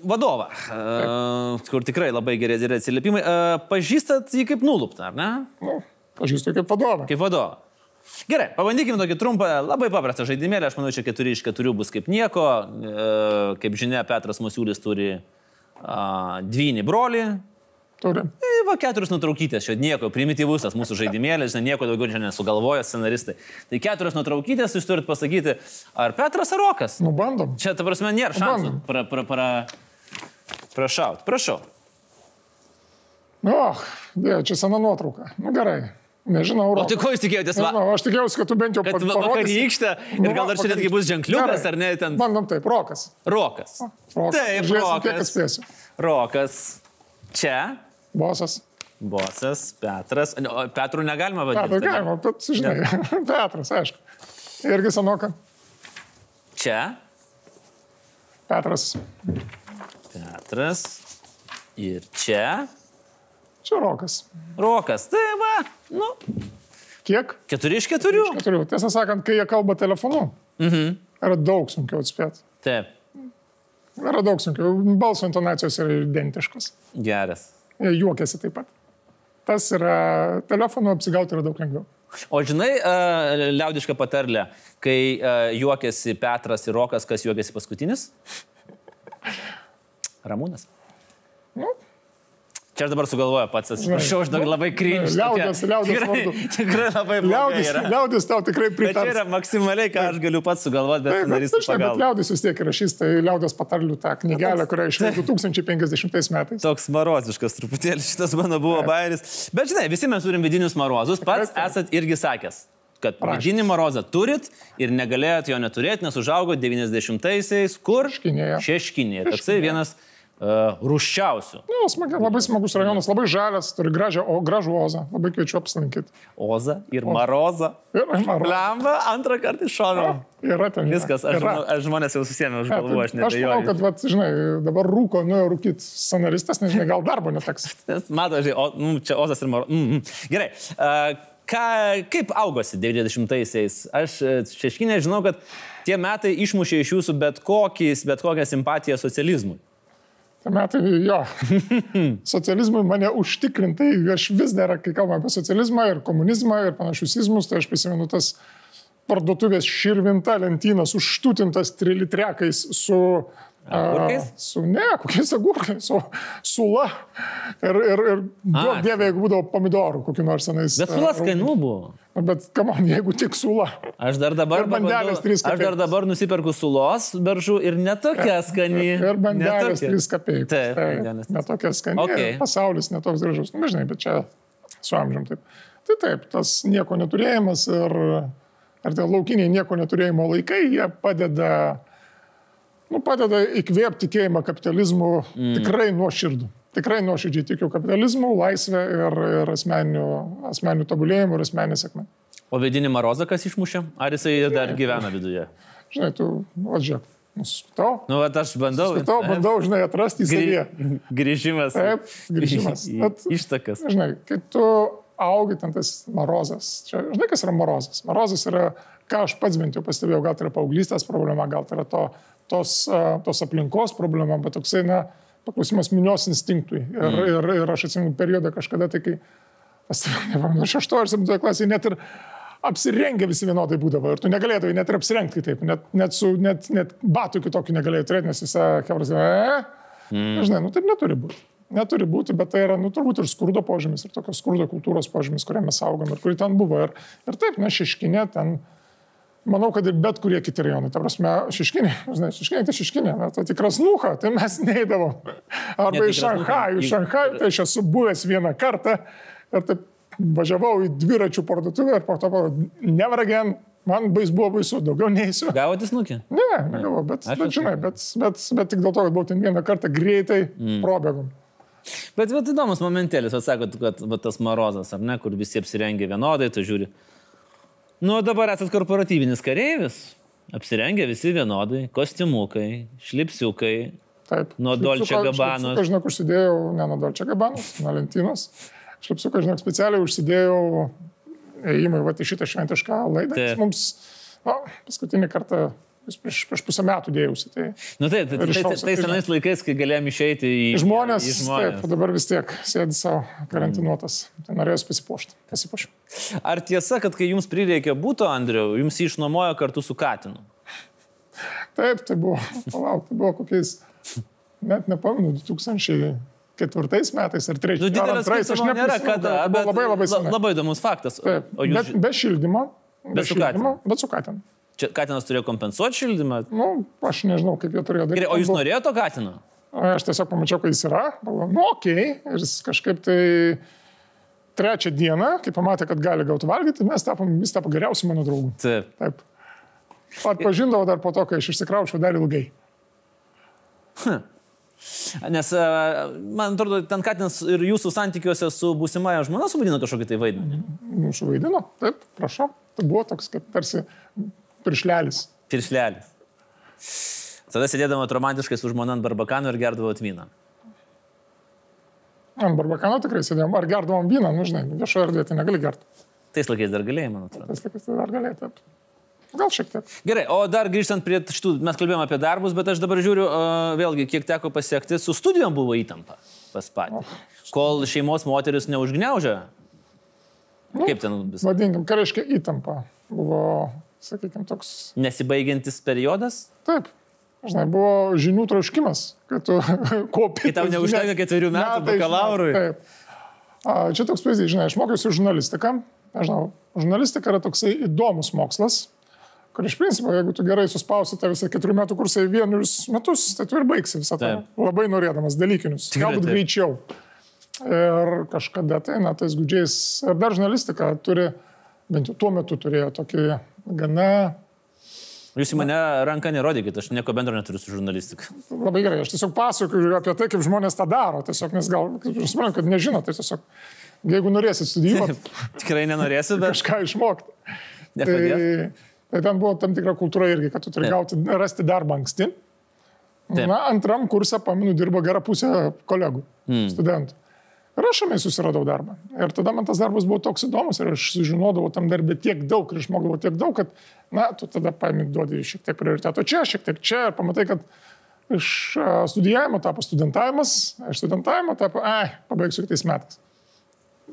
vadovą, uh, kur tikrai labai geri yra atsiliepimai. Uh, pažįstat jį kaip nuluptą, ar ne? Nu, pažįstu kaip vadovą. Kaip vadovą. Gerai, pabandykime tokį trumpą, labai paprastą žaidimėlį. Aš manau, čia keturi iš keturių bus kaip nieko. Kaip žinia, Petras Musiulis turi dvynį brolį. Turi. E, va keturios nutraukytės, čia nieko, primityvus tas mūsų žaidimėlis, nieko daugiau čia nesugalvoja scenaristai. Tai keturios nutraukytės jūs turit pasakyti, ar Petras ar Rokas. Nu, bandom. Čia, ta prasme, nėra šansų Bandom. pra, pra, pra, prašaut. Prašau. Nu, oh, dėja, čia sena nuotrauka. Nu, gerai. Nežinau, O tai Rokas. ko jūs tikėjotės? Va, Nežinau, aš tikėjausi, kad tu bent jau kad pa- va- parodysi. vakarykštė ir Nu, gal dar čia netgi bus ženkliukas, Gerai. ar ne, ten Bandom taip, Rokas. Rokas. Rokas. Taip, Žiūrėsim, kiek Rokas. atspėsiu. Rokas. Čia. Bosas. Bosas, Petras. Ne, o Petrų negalima vadinti. ne? galima, bet, žinai, Petras, aišku. Irgi senoka. Čia. Petras. Petras. Ir čia. Čia Rokas. Rokas. Tai va. Nu, Kiek? keturi iš keturių. Neturiu. Tiesą sakant, kai jie kalba telefonu, mhm. yra daug sunkiau atspėti. Taip. Yra daug sunkiau. Balso intonacijos yra identiškos. Geras. Jie juokiasi taip pat. Tas yra, telefonu apsigauti yra daug lengviau. O žinai, uh, liaudiška patarlė, kai uh, juokiasi Petras ir Rokas, kas juokiasi paskutinis? Ramūnas. Nu, Čia aš dabar sugalvoju pats, atsiprašau, aš dabar labai kryžiu. Liaudies- liaudies tikrai, tikrai labai yra. liaudis tau tikrai Bet čia pritars. yra maksimaliai, ką aš galiu pats sugalvoti, bet bet, scenaristų žinai, bet pagalba. liaudis vis tiek rašys, tai liaudės patarlių tą knygelę, kurią išleido 2050 metais. Toks maroziškas truputėlį šitas mano buvo bairis. Bet žinai, visi mes turim vidinius marozus. Pats esat irgi sakęs, kad Prašęs. vidinį marozą turit ir negalėjot jo neturėti, nes užaugo 90-aisiais, kur? Šeškinėje. Šeškinėje. Toksai vienas uh, ruščiausių. Nu, smagi, labai smagus rajonas, labai žalias, turi gražią, o gražų ozą. Labai kviečiu apsilankyti. Oza ir Maroza. Ir maro. Lemba, antrą kartą iš šono. Yra ten. Viskas, aš, yra. aš žmonės jau susėmė už Ne, galvų, aš tai aš manau, kad, vat, žinai, dabar rūko, nuėjo rūkyti scenaristas, nežinai, gal darbo neteks. Mato, žinai, o, nu, čia Ozas ir Maroza. Mm, mm. Gerai. Uh, ką, kaip augosi 90-aisiais? Aš e, šeškinė žinau, kad tie metai išmušė iš jūsų bet, kokį, bet kokią simpatiją socializmui. Metai, jo. Socializmui mane užtikrintai, aš vis dar, kai kalbame apie socializmą ir komunizmą ir panašius izmus, tai aš prisimenu tas parduotuvės širvinta lentynas, užtutintas trilitrekais su... Agurkais? a, Su, ne, kokiais agurkais, su sula. Ir, ir, ir duok dievė, jeigu būdavo pomidorų, kokiu nors senais. Bet sulas kainų buvo. Bet, kamon, jeigu tik sula. Aš dar dabar, bandelės trys aš dar dabar nusiperku sulos beržų ir netokia skani. Ir bandelės Netokia. 3 kapeikas. Taip, bandelės trys. Netokia skani. Okay. Pasaulis netoks gražus. Na, žinai, bet čia su amžium taip. Tai taip, tas nieko neturėjimas ir, ir tie laukiniai nieko neturėjimo laikai, jie padeda, nu, padeda įkvėpti tikėjimą kapitalizmu mm. tikrai nuoširdų. Tikrai nuoširdžiai tikiu kapitalizmu, laisvę ir, ir asmeniniu, asmeniniu tobulėjimu ir asmeninė sėkmė. O vidinį Marozą kas išmušė? Ar jisai dar gyvena viduje? Žinai, tu, o žiūrėk, nusiskutau. Nu, bet aš bandau. Skutau, bandau, žinai, atrasti į savyje. Grį, grįžimas. Taip, grįžimas. Bet- Ištakas. Žinai, kai tu augi ten tas marozas, čia, žinai, kas yra marozas? Marozas yra, ką aš pats bent jau pastebėjau, gal tai yra paauglystės problema, gal tai yra to, tos, tos aplinkos problema, bet toksai, na, paklausimas minios instinktui. Ir, mm. ir, ir aš atsimenu periodą kažkada, tai kai, nepamenu, šeštoje ar septintoje klasėje net ir apsirengę visi vienodai būdavo ir tu negalėdavai net ir apsirengti kitaip, net, net, su, net, net batų kitokių negalėjai turėti, nes visa kebras, e, mm. žinai, nu taip neturi būti. Neturi būti, bet tai yra, nu, turbūt ir skurdo požymis, ir tokios skurdo kultūros požymis, kurią mes augom ir kuri ten buvo. Ir, ir taip, na, šeškinė ten, manau, kad ir bet kurie kiti rajonai. Ta prasme, šeškinė, žinai, šeškinė tai šeškinė, na, tai tikras nuha, tai mes neįdavom. Arba Ne, iš. Šanhajų, iš Šanhajų, tai aš esu buvęs vieną kartą ir taip važiavau į dviračių parduotuvę ir po to, never again, man bais buvo baisu, daugiau neįsiu. Gavote snukį? Ne, negalvoju, bet, bet žinai, bet, bet, bet tik dėl to, kad buvau ten vieną kartą greitai mm. probėgom. Bet, bet įdomus momentėlis, jūs sakot, kad va, tas marozas, ar ne, kur visi apsirengia vienodai, tu žiūri. Nu, dabar esat korporatyvinis kareivis. Apsirengę visi vienodai, kostiumukai, šlipsiukai. Taip. Nuo Dolce Gabbanos. Aš žinok, užsidėjau, ne nuo Dolce Gabanos, nuo lentynos. Šlipsuką, žinok, specialiai užsidėjau ėjimui va, į šitą šventišką laidą. Mums, na, paskutinį kartą, vis prieš, prieš pusę metų dėjausi. Tai Nu taip, tai, tai, tai, tos- tai senais laikais, kai galėjom išeiti į žmonės, Į taip, žmonės. o dabar vis tiek sėdi savo karantinuotas. Tai norėjau pasipuošti. Pasipuošiu. Ar tiesa, kad kai jums prireikė būto, Andriu, jums jį išnuomojo kartu su Katinu? Taip, tai buvo, palauk, tai buvo kokiais, net nepamenu, ketvirtais metais ar Nu, trečiais. ar didelio antrais, aš nėra, kada, tai bet labai labai la- senai. labai įdomus faktas. Taip, O jūs, bet be šildymo. Bet su šildymo. Bet su katinu. Čia Katinas turėjo kompensuoti šildymą? Nu, aš nežinau, kaip jie turėjo daryti. Gerai, o jūs norėjote to Katino? Aš tiesiog pamačiau, kad jis yra. Galvoju, nu, okei. Okay. Ir jis kažkaip tai trečią dieną, kai pamatė, kad gali gauti valgyti, mes tapom, jis tapo geriausiu mano draugu. Taip. Taip. Atpažindavau dar po to, kai aš išsikraučiau dar ilgai. Nes, e, man atrodo, ten Katinas ir jūsų santykiuose su būsimąja žmona suvaidino kažkokį tai vaidmenį. Mūsų vaidino. Taip, prašau. Tai buvo toks kaip tarsi piršlelis. Tiršlelis. Tada sėdėdavot romantiškai su žmona ant barbakano ir gerdavot vyną. Ant barbakano tikrai sėdėjom. Ar gerdavom vyną, nu žinai, viešoje erdvėje tai negali gerti. Tais laikais dar galėjai, man atrodo. Tas laikas tai dar galėtų. Gal šiek tiek. Gerai, o dar grįžtant prie šitų, mes kalbėjome apie darbus, bet aš dabar žiūriu, uh, vėlgi, kiek teko pasiekti, su studijom buvo įtampa pas patį. Kol šeimos moteris neužgniaužia. Kaip ten vis? Vadinkim, ką reiškia įtampa. Buvo, sakykime, toks Nesibaigiantis periodas? Taip. Žinai, buvo žinių troškimas, kad tu kopi. Kai tau neužtenka ketverių metų bakalaurui. Taip. A, Čia toks pavyzdys, žinai, aš mokiausi žurnalistiką. Nežinau, žurnalistika yra toksai įdomus mokslas, kur iš principo, jeigu tu gerai suspausi tą visą keturių metų kursą į vienus metus, tai tu ir baigsi visą tą. Taip. Labai norėdamas dalykinius. Tikrai Galbūt taip. greičiau. Ir kažkada tai, na, tais gudžiais, ir dar žurnalistika turi, bent jau tuo metu turėjo tokį gana Jūs į mane ranką nerodykit, aš nieko bendro neturiu su žurnalistika. Labai gerai, aš tiesiog pasakoju apie tai, kaip žmonės tą daro, tiesiog, nes gal, suprantu, kad nežino, tai tiesiog, jeigu norėsit studijuoti, Tikrai nenorėsiu, bet kažką išmokti. Tai, tai ten buvo tam tikra kultūra irgi, kad tu turi Taip. gauti, rasti darbą anksti. Taip. Na, antram kursą, paminu, dirbo gera pusė kolegų, mm. studentų. Ir aš šiame susiradau darbą. Ir tada man tas darbas buvo toks įdomus ir aš sužinodavau tam darbę tiek daug ir išmokdavau tiek daug, kad, na, tu tada paimi, duodi šiek tiek prioriteto čia, šiek tiek čia ir pamatai, kad iš studijavimo tapo studentavimas, iš studentavimo tapo, ai, pabaigsiu kitais metais.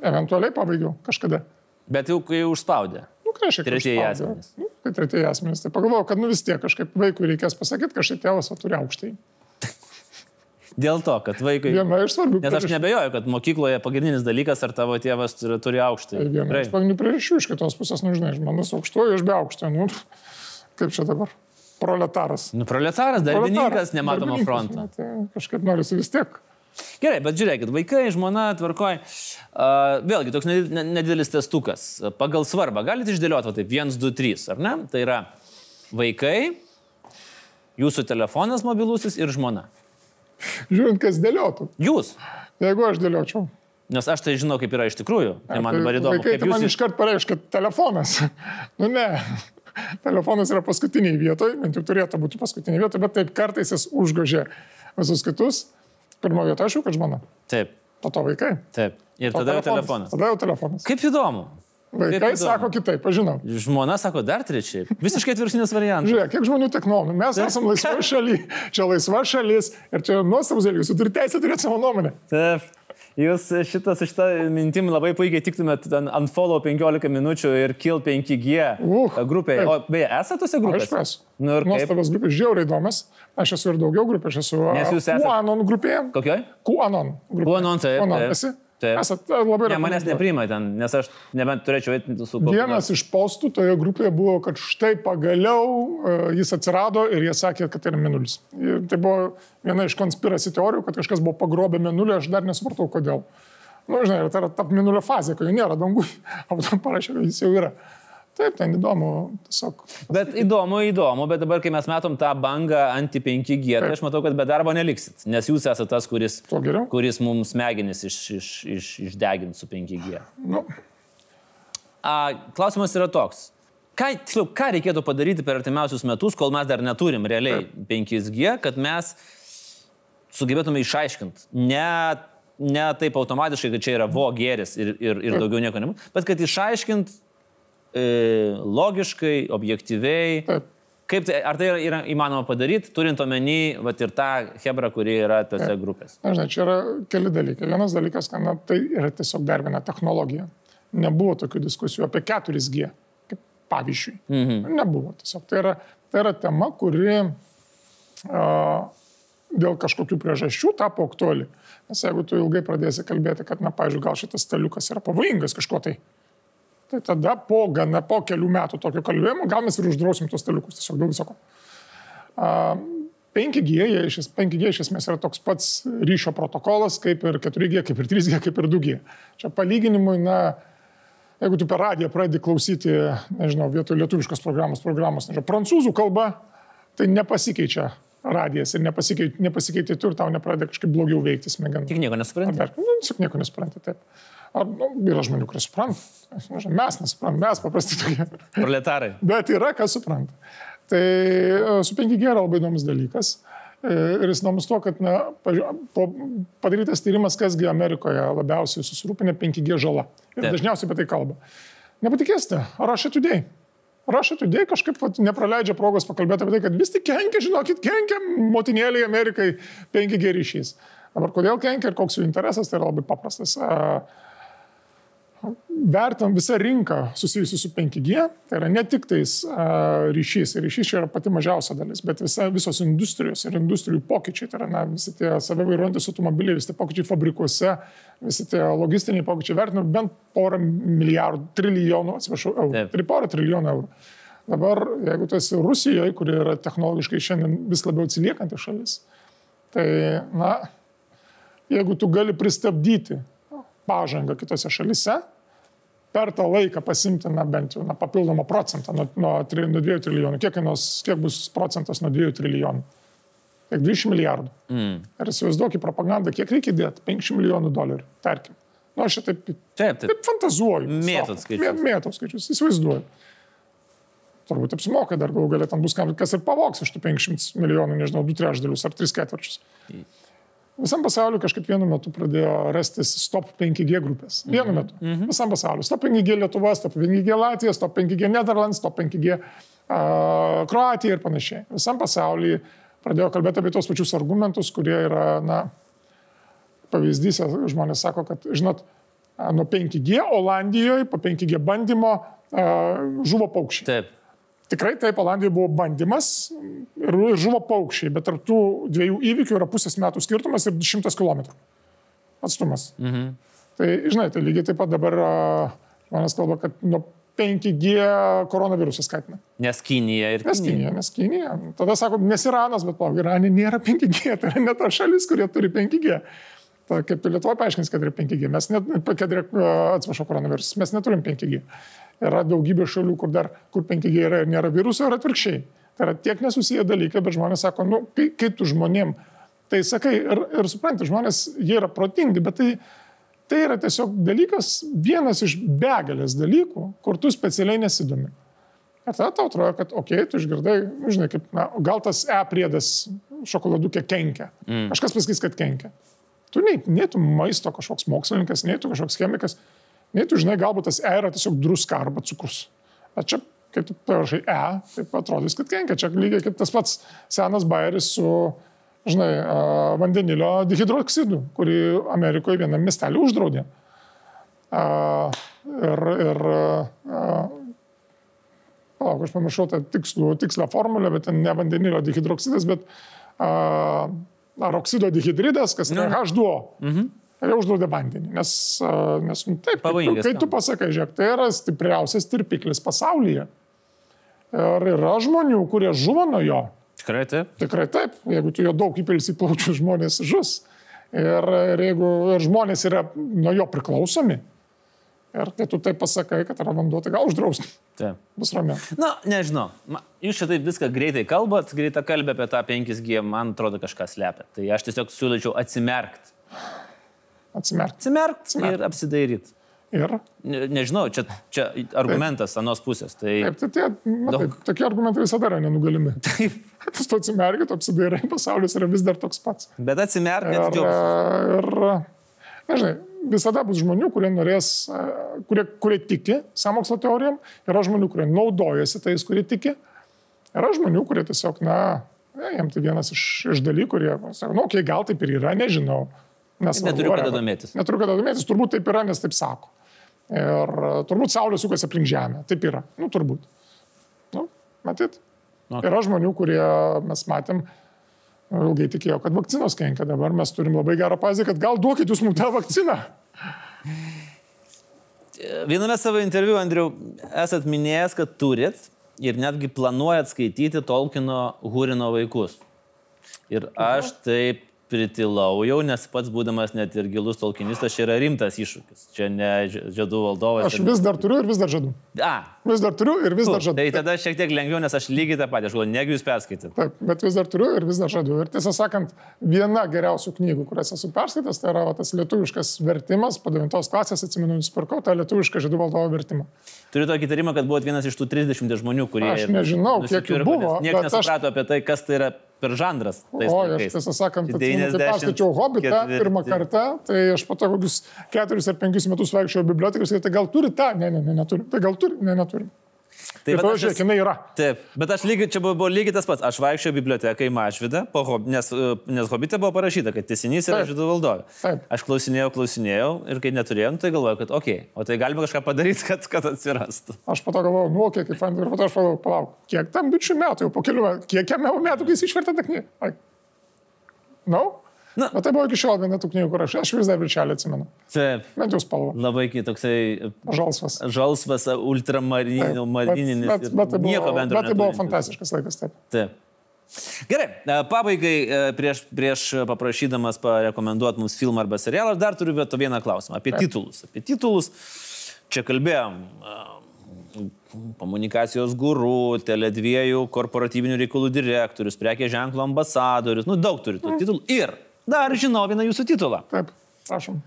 Eventualiai pabaigiau kažkada. Bet jau kai užspaudė. Nu, ką reiškia, kad Tretieji asmenys. Nu, tai tretieji asmenys. Tai pagalvojau, kad nu vis tiek kažkaip vaikui reikės pasakyti, štai tėvas va, turi aukštai. Dėl to, kad vaikai... Viena iš svarbių Nes aš nebejoju, kad mokykloje pagrindinis dalykas, ar tavo tėvas turi, turi aukštą. Viena iš pagrindinių priežasčių iš kitos pusės, nu žinai, žmogus aukštojo, aš be aukštojo. Nu, kaip čia dabar? Proletaras. Nu, proletaras, darbininkas, darbininkas, fronto. Tai kažkaip norisi vis tiek. Gerai, bet žiūrėkit, vaikai, žmona, tvarkoj. Uh, vėlgi, toks nedi- ne- nedidelis testukas. Pagal svarbą galite išdėlioti, va taip, 1, 2, 3, ar ne? Tai yra vaikai, jūsų telefonas mobilusis ir žmona. Žiūrint, kas dėliotų. Jūs. Jeigu aš dėliočiau. Nes aš tai žinau, kaip yra iš tikrųjų. Tai man dabar įdomu, Vaikai kaip tai man jūs... iškart pareiškia, telefonas. nu ne. Telefonas yra paskutiniai vietoj, bent jau turėtų būti paskutiniai vietoj, bet taip kartais jis užgožė visus kitus. Pirmo vietoje aš jau, kad žmona. Taip, Po to vaikai. taip. Ir tada jau telefonas. Tada jau telefonas. Kaip įdomu. Vaikai sako kitaip, aš žinau. Žmona sako dar trečiai. Visiškai atviršinis variantas. Žiūrėk, kiek žmonių tiek nuomonių. Mes esame laisva šalis. Čia laisva šalis ir čia nuostabus dalykas. Jūs turite teisę turėti savo nuomonę. Taip. Jūs šitą, su šitą mintim labai puikiai tiktumėt ten unfollow 15 minučių ir kill 5G Uh, grupėje. taip. O beje, esate tose grupėse? Aišku, esu. Nu ir kaip? Nuostabus grupės, žiauriai įdomias. Aš esu ir daugiau grupė, aš esu Nes jūs esat- QAnon grupėje. Kokioj? QAnon grupė. QAnon, taip, QAnon, taip. esi? Taip. Esat e, labai Ne, manęs nepriima ten, nes aš nebent turėčiau eiti su kokiu Vienas iš postų toje grupėje buvo, kad štai pagaliau uh, jis atsirado ir jie sakė, kad tai yra minulis. Ir tai buvo viena iš konspiracijų teorijų, kad kažkas buvo pagrobę minulį, aš dar nesupratau kodėl. Na, nu, žinai, tai yra ta minulio fazė, kai jo nėra dangų, o potom parašė, kad jis jau yra. Taip, ten įdomu, tiesiog. Bet įdomu, įdomu, bet dabar, kai mes matom tą bangą anti-5G, tai aš matau, kad be darbo neliksit, nes jūs esate tas, kuris, kuris mums smegenis iš, iš, iš, išdegins su 5G. Nu, A, klausimas yra toks. Ką, tiksliau, ką reikėtų padaryti per artimiausius metus, kol mes dar neturim realiai 5G, kad mes sugebėtume išaiškinti. Ne, ne taip automatiškai, kad čia yra vo gėris ir, ir, ir daugiau nieko nebus, bet kad išaiškint e, logiškai, objektyviai. taip. Kaip tai, ar tai yra, yra įmanoma padaryti, turint omeny vat, ir tą hebrą, kuri yra tose grupėse? Na, žinai, čia yra keli dalykai. Vienas dalykas, kad na, tai yra tiesiog dar viena technologija. Nebuvo tokių diskusijų apie 4G, kaip pavyzdžiui. Mhm. Nebuvo tiesiog. Tai yra, tai yra tema, kuri uh, dėl kažkokių priežasčių tapo aktuali. Nes jeigu tu ilgai pradėsi kalbėti, kad, na, pavyzdžiui, gal šitas staliukas yra pavojingas kažko tai, tai tada po, gana, po kelių metų tokio kalbėjimo gal mes ir uždrausim tos staliukus tiesiog dėl visoko. Uh, 5G, iš, 5G iš esmės yra toks pats ryšio protokolas kaip ir 4G, kaip ir 3G, kaip ir 2G. Čia palyginimui, na, jeigu tu per radiją pradedi klausyti, nežinau, vietoj lietuviškos programos, programos, nežinau, prancūzų kalba, tai nepasikeičia radijas ir nepasikeitė, nepasikeitė tu ir tau nepradeda kažkaip blogiau veikti smegenų. Tik nieko nesupranti. Nu, tiesiog nieko nesupranti, taip. Ar, nu, yra žmonių, kurie supranta. Mes nesuprantam, mes paprastai tokie. Proletarai. Bet yra, kas supranta. Tai e, su 5G yra labai įdomus dalykas. E, ir jis įdomus tuo, kad na, padarytas tyrimas, kasgi Amerikoje labiausiai susirūpinę 5G žala. Ir Taip. dažniausiai apie tai kalba. Nepatikėsite, ar aš atidėjai? Today kažkaip vat, nepraleidžia progos pakalbėti apie tai, kad vis tik kenkia, žinokit, kenkia motinėlė Amerikai 5G ryšys. Dabar kodėl kenkia ir koks jų interesas, tai yra labai paprastas. Vertam visą rinką susijusiu su 5G, tai yra ne tik tais ryšys, ryšys čia yra pati mažiausia dalis, bet visa, visos industrijos ir industrijų pokyčiai, tai yra na, visi tie savivairuojantis automobiliai, visi tie pokyčiai fabrikuose, visi tie logistiniai pokyčiai vertinami bent porą milijardų, trilijonų, atsiprašau, eurų. Taip. Porą trilijonų eurų. Dabar, jeigu tu esi Rusijoje, kuri yra technologiškai šiandien vis labiau atsiliekanti šalis, tai, na, jeigu tu gali pristabdyti pažangą kitose šalise, per tą laiką pasimti, na, bent jau, na, papildomą procentą nuo, nuo, nuo 2 trilijonų. Kiek, kainos, kiek bus procentas nuo 2 trilijonų? Kiek 20 milijardų. Mm. Ir įsivaizduokit propagandą, kiek reikia dėti? 500 milijonų dolerių, tarkim. Nu, aš taip, taip, taip. taip fantazuoju. Mėtot skaičius. Mėtot skaičius, įsivaizduoju. Turbūt apsimoka, dar gal galėtum bus kas ir pavoks iš tų 500 milijonų, nežinau, 2 trečdalius ar 3 ketvirčius. Visam pasauliu kažkaip vienu metu pradėjo rastis Stop 5G grupės. Vienu mm -hmm. metu. Mm -hmm. Visam pasauliu. Stop 5G Lietuva, Stop 5G Latvija, Stop 5G Netherlands, Stop 5G uh, Kroatija ir panašiai. Visam pasauliu pradėjo kalbėti apie tos pačius argumentus, kurie yra, na, pavyzdys, žmonės sako, kad, žinot, nuo 5G Olandijoje po 5G bandymo uh, žuvo paukščiai. Taip. Tikrai taip, Olandijoje buvo bandymas ir žuvo paukščiai, bet tarp tų dviejų įvykių yra pusės metų skirtumas ir šimtas kilometrų atstumas. Mhm. Tai, žinai, tai lygiai taip pat dabar žmonės kalba, kad nuo 5G koronavirusas skatina. Nes Kinija ir Kinija. Nes Kinija, nes Kinija. Tada sako, nes Iranas, bet palauk, Iranė nėra 5G, tai yra ne ta šalis, kurie turi 5G. Ta, kaip Lietuva paaiškins, kad yra 5G. Mes net, kad yra, atsiprašau, koronavirusas, mes neturim 5G. Yra daugybė šalių, kur dar, kur 5G yra ir nėra viruso, ir atvirkščiai. Tai yra tiek nesusiję dalykai, bet žmonės sako, nu, kai, kai tu žmonėm tai sakai ir, ir supranti, žmonės, jie yra protingi, bet tai Tai yra tiesiog dalykas, vienas iš begalės dalykų, kur tu specialiai nesidomi. Ir tada tau atrodo, kad, okei, okay, tu išgirdai, nu, žinai, kaip, na, gal tas E priedas šokoladukė kenkia. Mm. Kažkas pasakys, kad kenkia. Tu nei, nei tu maisto kažkoks mokslininkas, nei tu kažkoks chemikas, nei tu žinai, galbūt tas E yra tiesiog druska arba cukrus. Bet čia, kai tu parašai E, tai atrodys, kad kenkia. Čia lygiai kaip tas pats senas bairis su žinai, vandenilio dihidroksidų, kurį Amerikoje vienam miestelį uždraudė. Ir, ir palauk, aš pamiršau tą tikslų, tikslę formulę, bet ten ne vandenilio dihidroksidas, bet ar oksido dihidridas, kas yra H2O. Mhm. Jau uždraudė vandenį. Nes, nes nu, taip, Pavojingas, kai tu pasakai, žiūrėk, tai yra stipriausias tirpiklis pasaulyje. Ir yra žmonių, kurie žuvo nuo jo. Tikrai taip? Tikrai taip. Jeigu tu jo daug įpilsi plaučių, žmonės žus. Ir, ir jeigu ir žmonės yra nuo jo priklausomi, ir kai tu taip pasakai, kad yra vanduo, tai gal uždrausti. Taip. Bus ramiau. Na, nežinau. Jūs čia taip viską greitai kalbat, greitai kalbė apie tą 5G, man atrodo kažką slepia. Tai aš tiesiog siūlyčiau atsimerkti. Atsimerkti. Atsimerkti Atsimerkt. ir apsidairyti. Ir? Ne, nežinau, čia, čia argumentas taip. anos pusės. Tai... Taip, tai tie, na, daug... taip, tokie argumentai visada yra nenugalimi. Taip. Tu to atsimerki, tu apsidairai, pasaulis yra vis dar toks pats. Bet atsimerki, ir, ir, nežinai, visada bus žmonių, kurie norės, kurie, kurie tiki samokslo teorijom, yra žmonių, kurie naudojasi tais, kurie tiki, yra žmonių, kurie tiesiog, na, jiems tai vienas iš, iš dalykų, kurie sako, nu, okei, okay, gal taip ir yra, nežinau. Nes neturiu kada domėtis. Neturiu kada domėtis, turbūt taip yra, nes taip sako. Ir e, turbūt Saulė sukasi aplink Žemę. Taip yra. Nu, turbūt. Nu, matyt. Okay. Yra žmonių, kurie mes matėm, ilgai tikėjo, kad vakcinos kenkia. Dabar mes turim labai gerą pavyzdį, kad gal duokit jūs mums tą vakciną. Viename savo interviu, Andriu, esat minėjęs, kad turit ir netgi planuojat skaityti Tolkino Hurino vaikus. Ir aš taip pritilau jau, nes pats būdamas net ir gilus tolkinistas, čia yra rimtas iššūkis. Čia ne žiedų valdovas. Aš vis dar turiu ir vis dar žadu. A. Vis dar turiu ir vis dar žadu. Tai tada šiek tiek lengviau, nes aš lygiai tą patį, aš galvoju, negi jūs perskaitėte. Taip, bet vis dar turiu ir vis dar žadu. Ir tiesą sakant, viena geriausių knygų, kurias esu perskaitęs, tai yra va, tas lietuviškas vertimas, padavintos klasės, atsimenu, nusipirkau tą lietuvišką žiedų valdovo vertimą. Turiu tokį įtarimą, kad buvot vienas iš tų 30 žmonių, kurie... Aš nežinau, kiek jų buvo. Niekas nesuprato aš... apie tai, kas tai yra per žanras. O, aš tiesą sakant, kai perskaičiau Hobbitą pirmą kartą, tai aš po to kokius keturis ar penkis metus vaikščiau bibliotekas ir tai gal turi tą, ne, ne, ne, neturi, tai gal turi, ne, neturi. Tai va, žiūrėk, jinai yra. Taip, bet aš lygiai, čia buvo, buvo lygiai tas pats. Aš vaikščiau biblioteką į Mažvidą, nes, nes Hobite buvo parašyta, kad tiesinys yra žydų valdovė. Aš klausinėjau, klausinėjau ir kai neturėjom, tai galvojau, kad okei, okay, o tai galima kažką padaryti, kad, kad atsirastų. Aš po to galvojau, nu, kiek kaip fan, ir po to aš pagalvojau, palauk, kiek tam bičių metų, jau po kelių kiek jam metų, kai jis išvertė tą knygą. No? Na, bet tai buvo iki šiol viena tų knygų, kur aš, aš vis dar viršelį atsimenu. Taip. Bent jau spalva. Labai kitoksai. Žalsvas. Žalsvas, ultramarininis. Bet, bet, bet tai buvo, bet tai buvo fantastiškas laikas, taip. Taip. Gerai, e, pabaigai e, prieš, prieš paprašydamas parekomenduoti mums filmą arba serialą, dar turiu vieto vieną klausimą apie taip. titulus. Apie titulus čia kalbėjom e, komunikacijos guru, Tele2 korporatyvinių reikalų direktorius, prekės ženklo ambasadorius, nu daug turi tų titulų. Ir Dar žinau vieną jūsų titulą. Taip, prašom.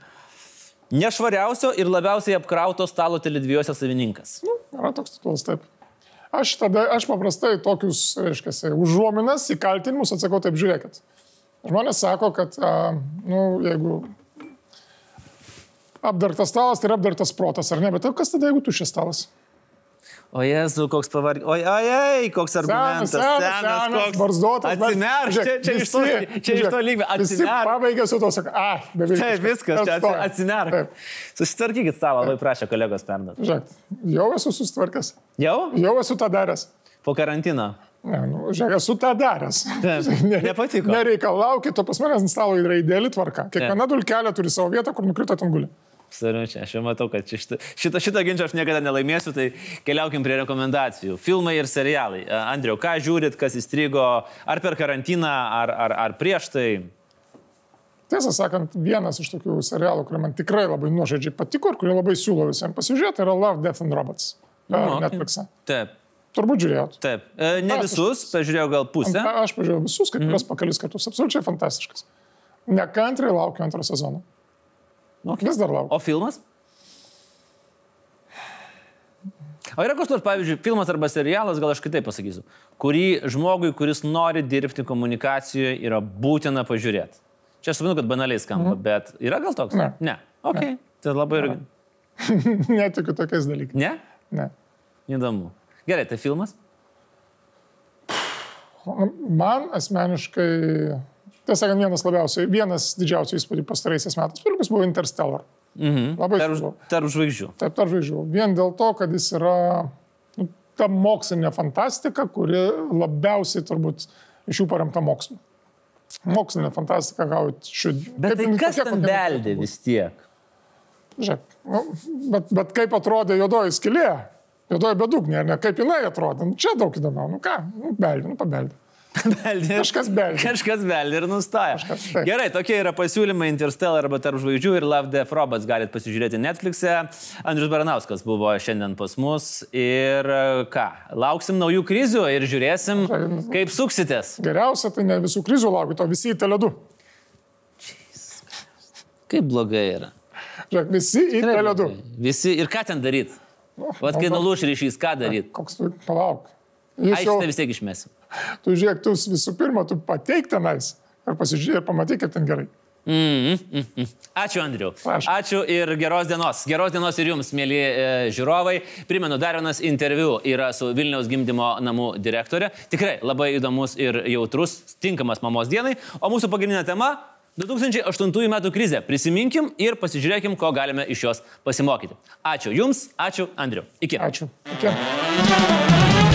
Nešvariausio ir labiausiai apkrauto stalo televizijose savininkas. Nu, yra toks titulas, taip. Aš tada, aš paprastai tokius, reiškia, užuominas į kaltinimus atsakau taip, žiūrėkit. Žmonės sako, kad, a, nu, jeigu apdartas stalas, tai yra apdartas protas, ar ne, bet kas tada, jeigu tuščias stalas? O Jezu, koks pavargęs. Oi, oi, koks argumentas. Senas, senas, senas koks barzdotas. Atsimerk, čia, čia, iš to, čia iš to lygio. Atsimerk. Pabaigė su to, sakai, ah, beveik. Taip, viskas, čia atsimerk. Susitvarkykit stalą, labai prašė kolegos perduoti. Žiūrėk, jau esu susitvarkęs. Jau? Jau esu tą daręs. Po karantino. Ne, nu, žiūrėk, esu tą daręs. Taip, ne, nepatiko. Nereikalaukit, o pas manęs ant stalo yra ideali tvarka. Kiekviena dulkelė turi savo vietą, kur nukrito ten guli. Absoliučiai, aš jau matau, kad šitą, šitą, šitą ginčą aš niekada nelaimėsiu, tai keliaukim prie rekomendacijų. Filmai ir serialai. Andriu, ką žiūrit, kas įstrigo, ar per karantiną, ar, ar, ar prieš tai? Tiesą sakant, vienas iš tokių serialų, kurie man tikrai labai nuoširdžiai patiko ir kurį labai siūlau visiems pasižiūrėti, yra Love, Death and Robots. No, okay. Netflix'e. Taip. Turbūt žiūrėjot. Taip. E, ne visus, pažiūrėjau gal pusę. Aš pažiūrėjau visus, kai kuriuos mm. pakelis kartus. Absoliučiai fantastiškas. Nekantriai laukiu antro sezono. Okay. Vis dar laukiu. O filmas? O yra koks nors, pavyzdžiui, filmas arba serialas, gal aš kitaip pasakysiu, kurį žmogui, kuris nori dirbti komunikacijoje, yra būtina pažiūrėti. Čia aš suprantu, kad banaliai skamba, mm. bet yra gal toks? Ne. Ne. Ok. Ne. Tai labai ir... Netikiu tokiais dalykais. Ne? Ne. Įdomu. Gerai, tai filmas? Man asmeniškai Tiesą sakant, vienas labiausiai, vienas didžiausių įspūdį pastaraisiais metais filmas buvo Interstellar. Mhm. Labai tarp, tarp žvaigždžių. Taip, tarp žvaigždžių. Vien dėl to, kad jis yra nu, ta mokslinė fantastika, kuri labiausiai turbūt iš jų paremta mokslu. Mokslinė fantastika gauti šių... Bet tai kas ten beldė vis tiek? Žiūrėk, nu, bet, bet kaip atrodė juodoji skilė, juodoji bedugnė, ne, kaip jinai atrodė, nu, čia daug įdomiau, nu ką, nu, beldė, nu, pabeldė. Beldė. Kažkas beldė. Kažkas beldė ir nustoja. Gerai, tokie yra pasiūlymai Interstellar arba Tarp žvaigždžių ir Love Death Robots galite pasižiūrėti Netflix'e. Andrius Baranauskas buvo šiandien pas mus ir ką, lauksim naujų krizių ir žiūrėsim, kaip suksitės. Geriausia, tai ne visų krizių laukit, o visi į teledu. Kaip blogai yra. Žiūrėk, visi į teledu. Visi ir ką ten daryti? Vat kai nulūš ryšys, ką daryti? Koks tu, palauk. Aš jau... tai vis tiek išmėsiu. Tu žiūrėk, tu visų pirma, tu pateik tenais ir pasižiūrėk ir pamatyk, kaip ten gerai. Mm, mm, mm. Ačiū, Andriu. Prašau. Ačiū ir geros dienos. Geros dienos ir jums, mėly e, žiūrovai. Primenu, dar vienas interviu yra su Vilniaus gimdymo namų direktorė. Tikrai labai įdomus ir jautrus, tinkamas mamos dienai. O mūsų pagrindinė tema 2008 metų krizė. Prisiminkim ir pasižiūrėkim, ko galime iš jos pasimokyti. Ačiū Jums, ačiū Andriu. Iki. Ačiū. Iki.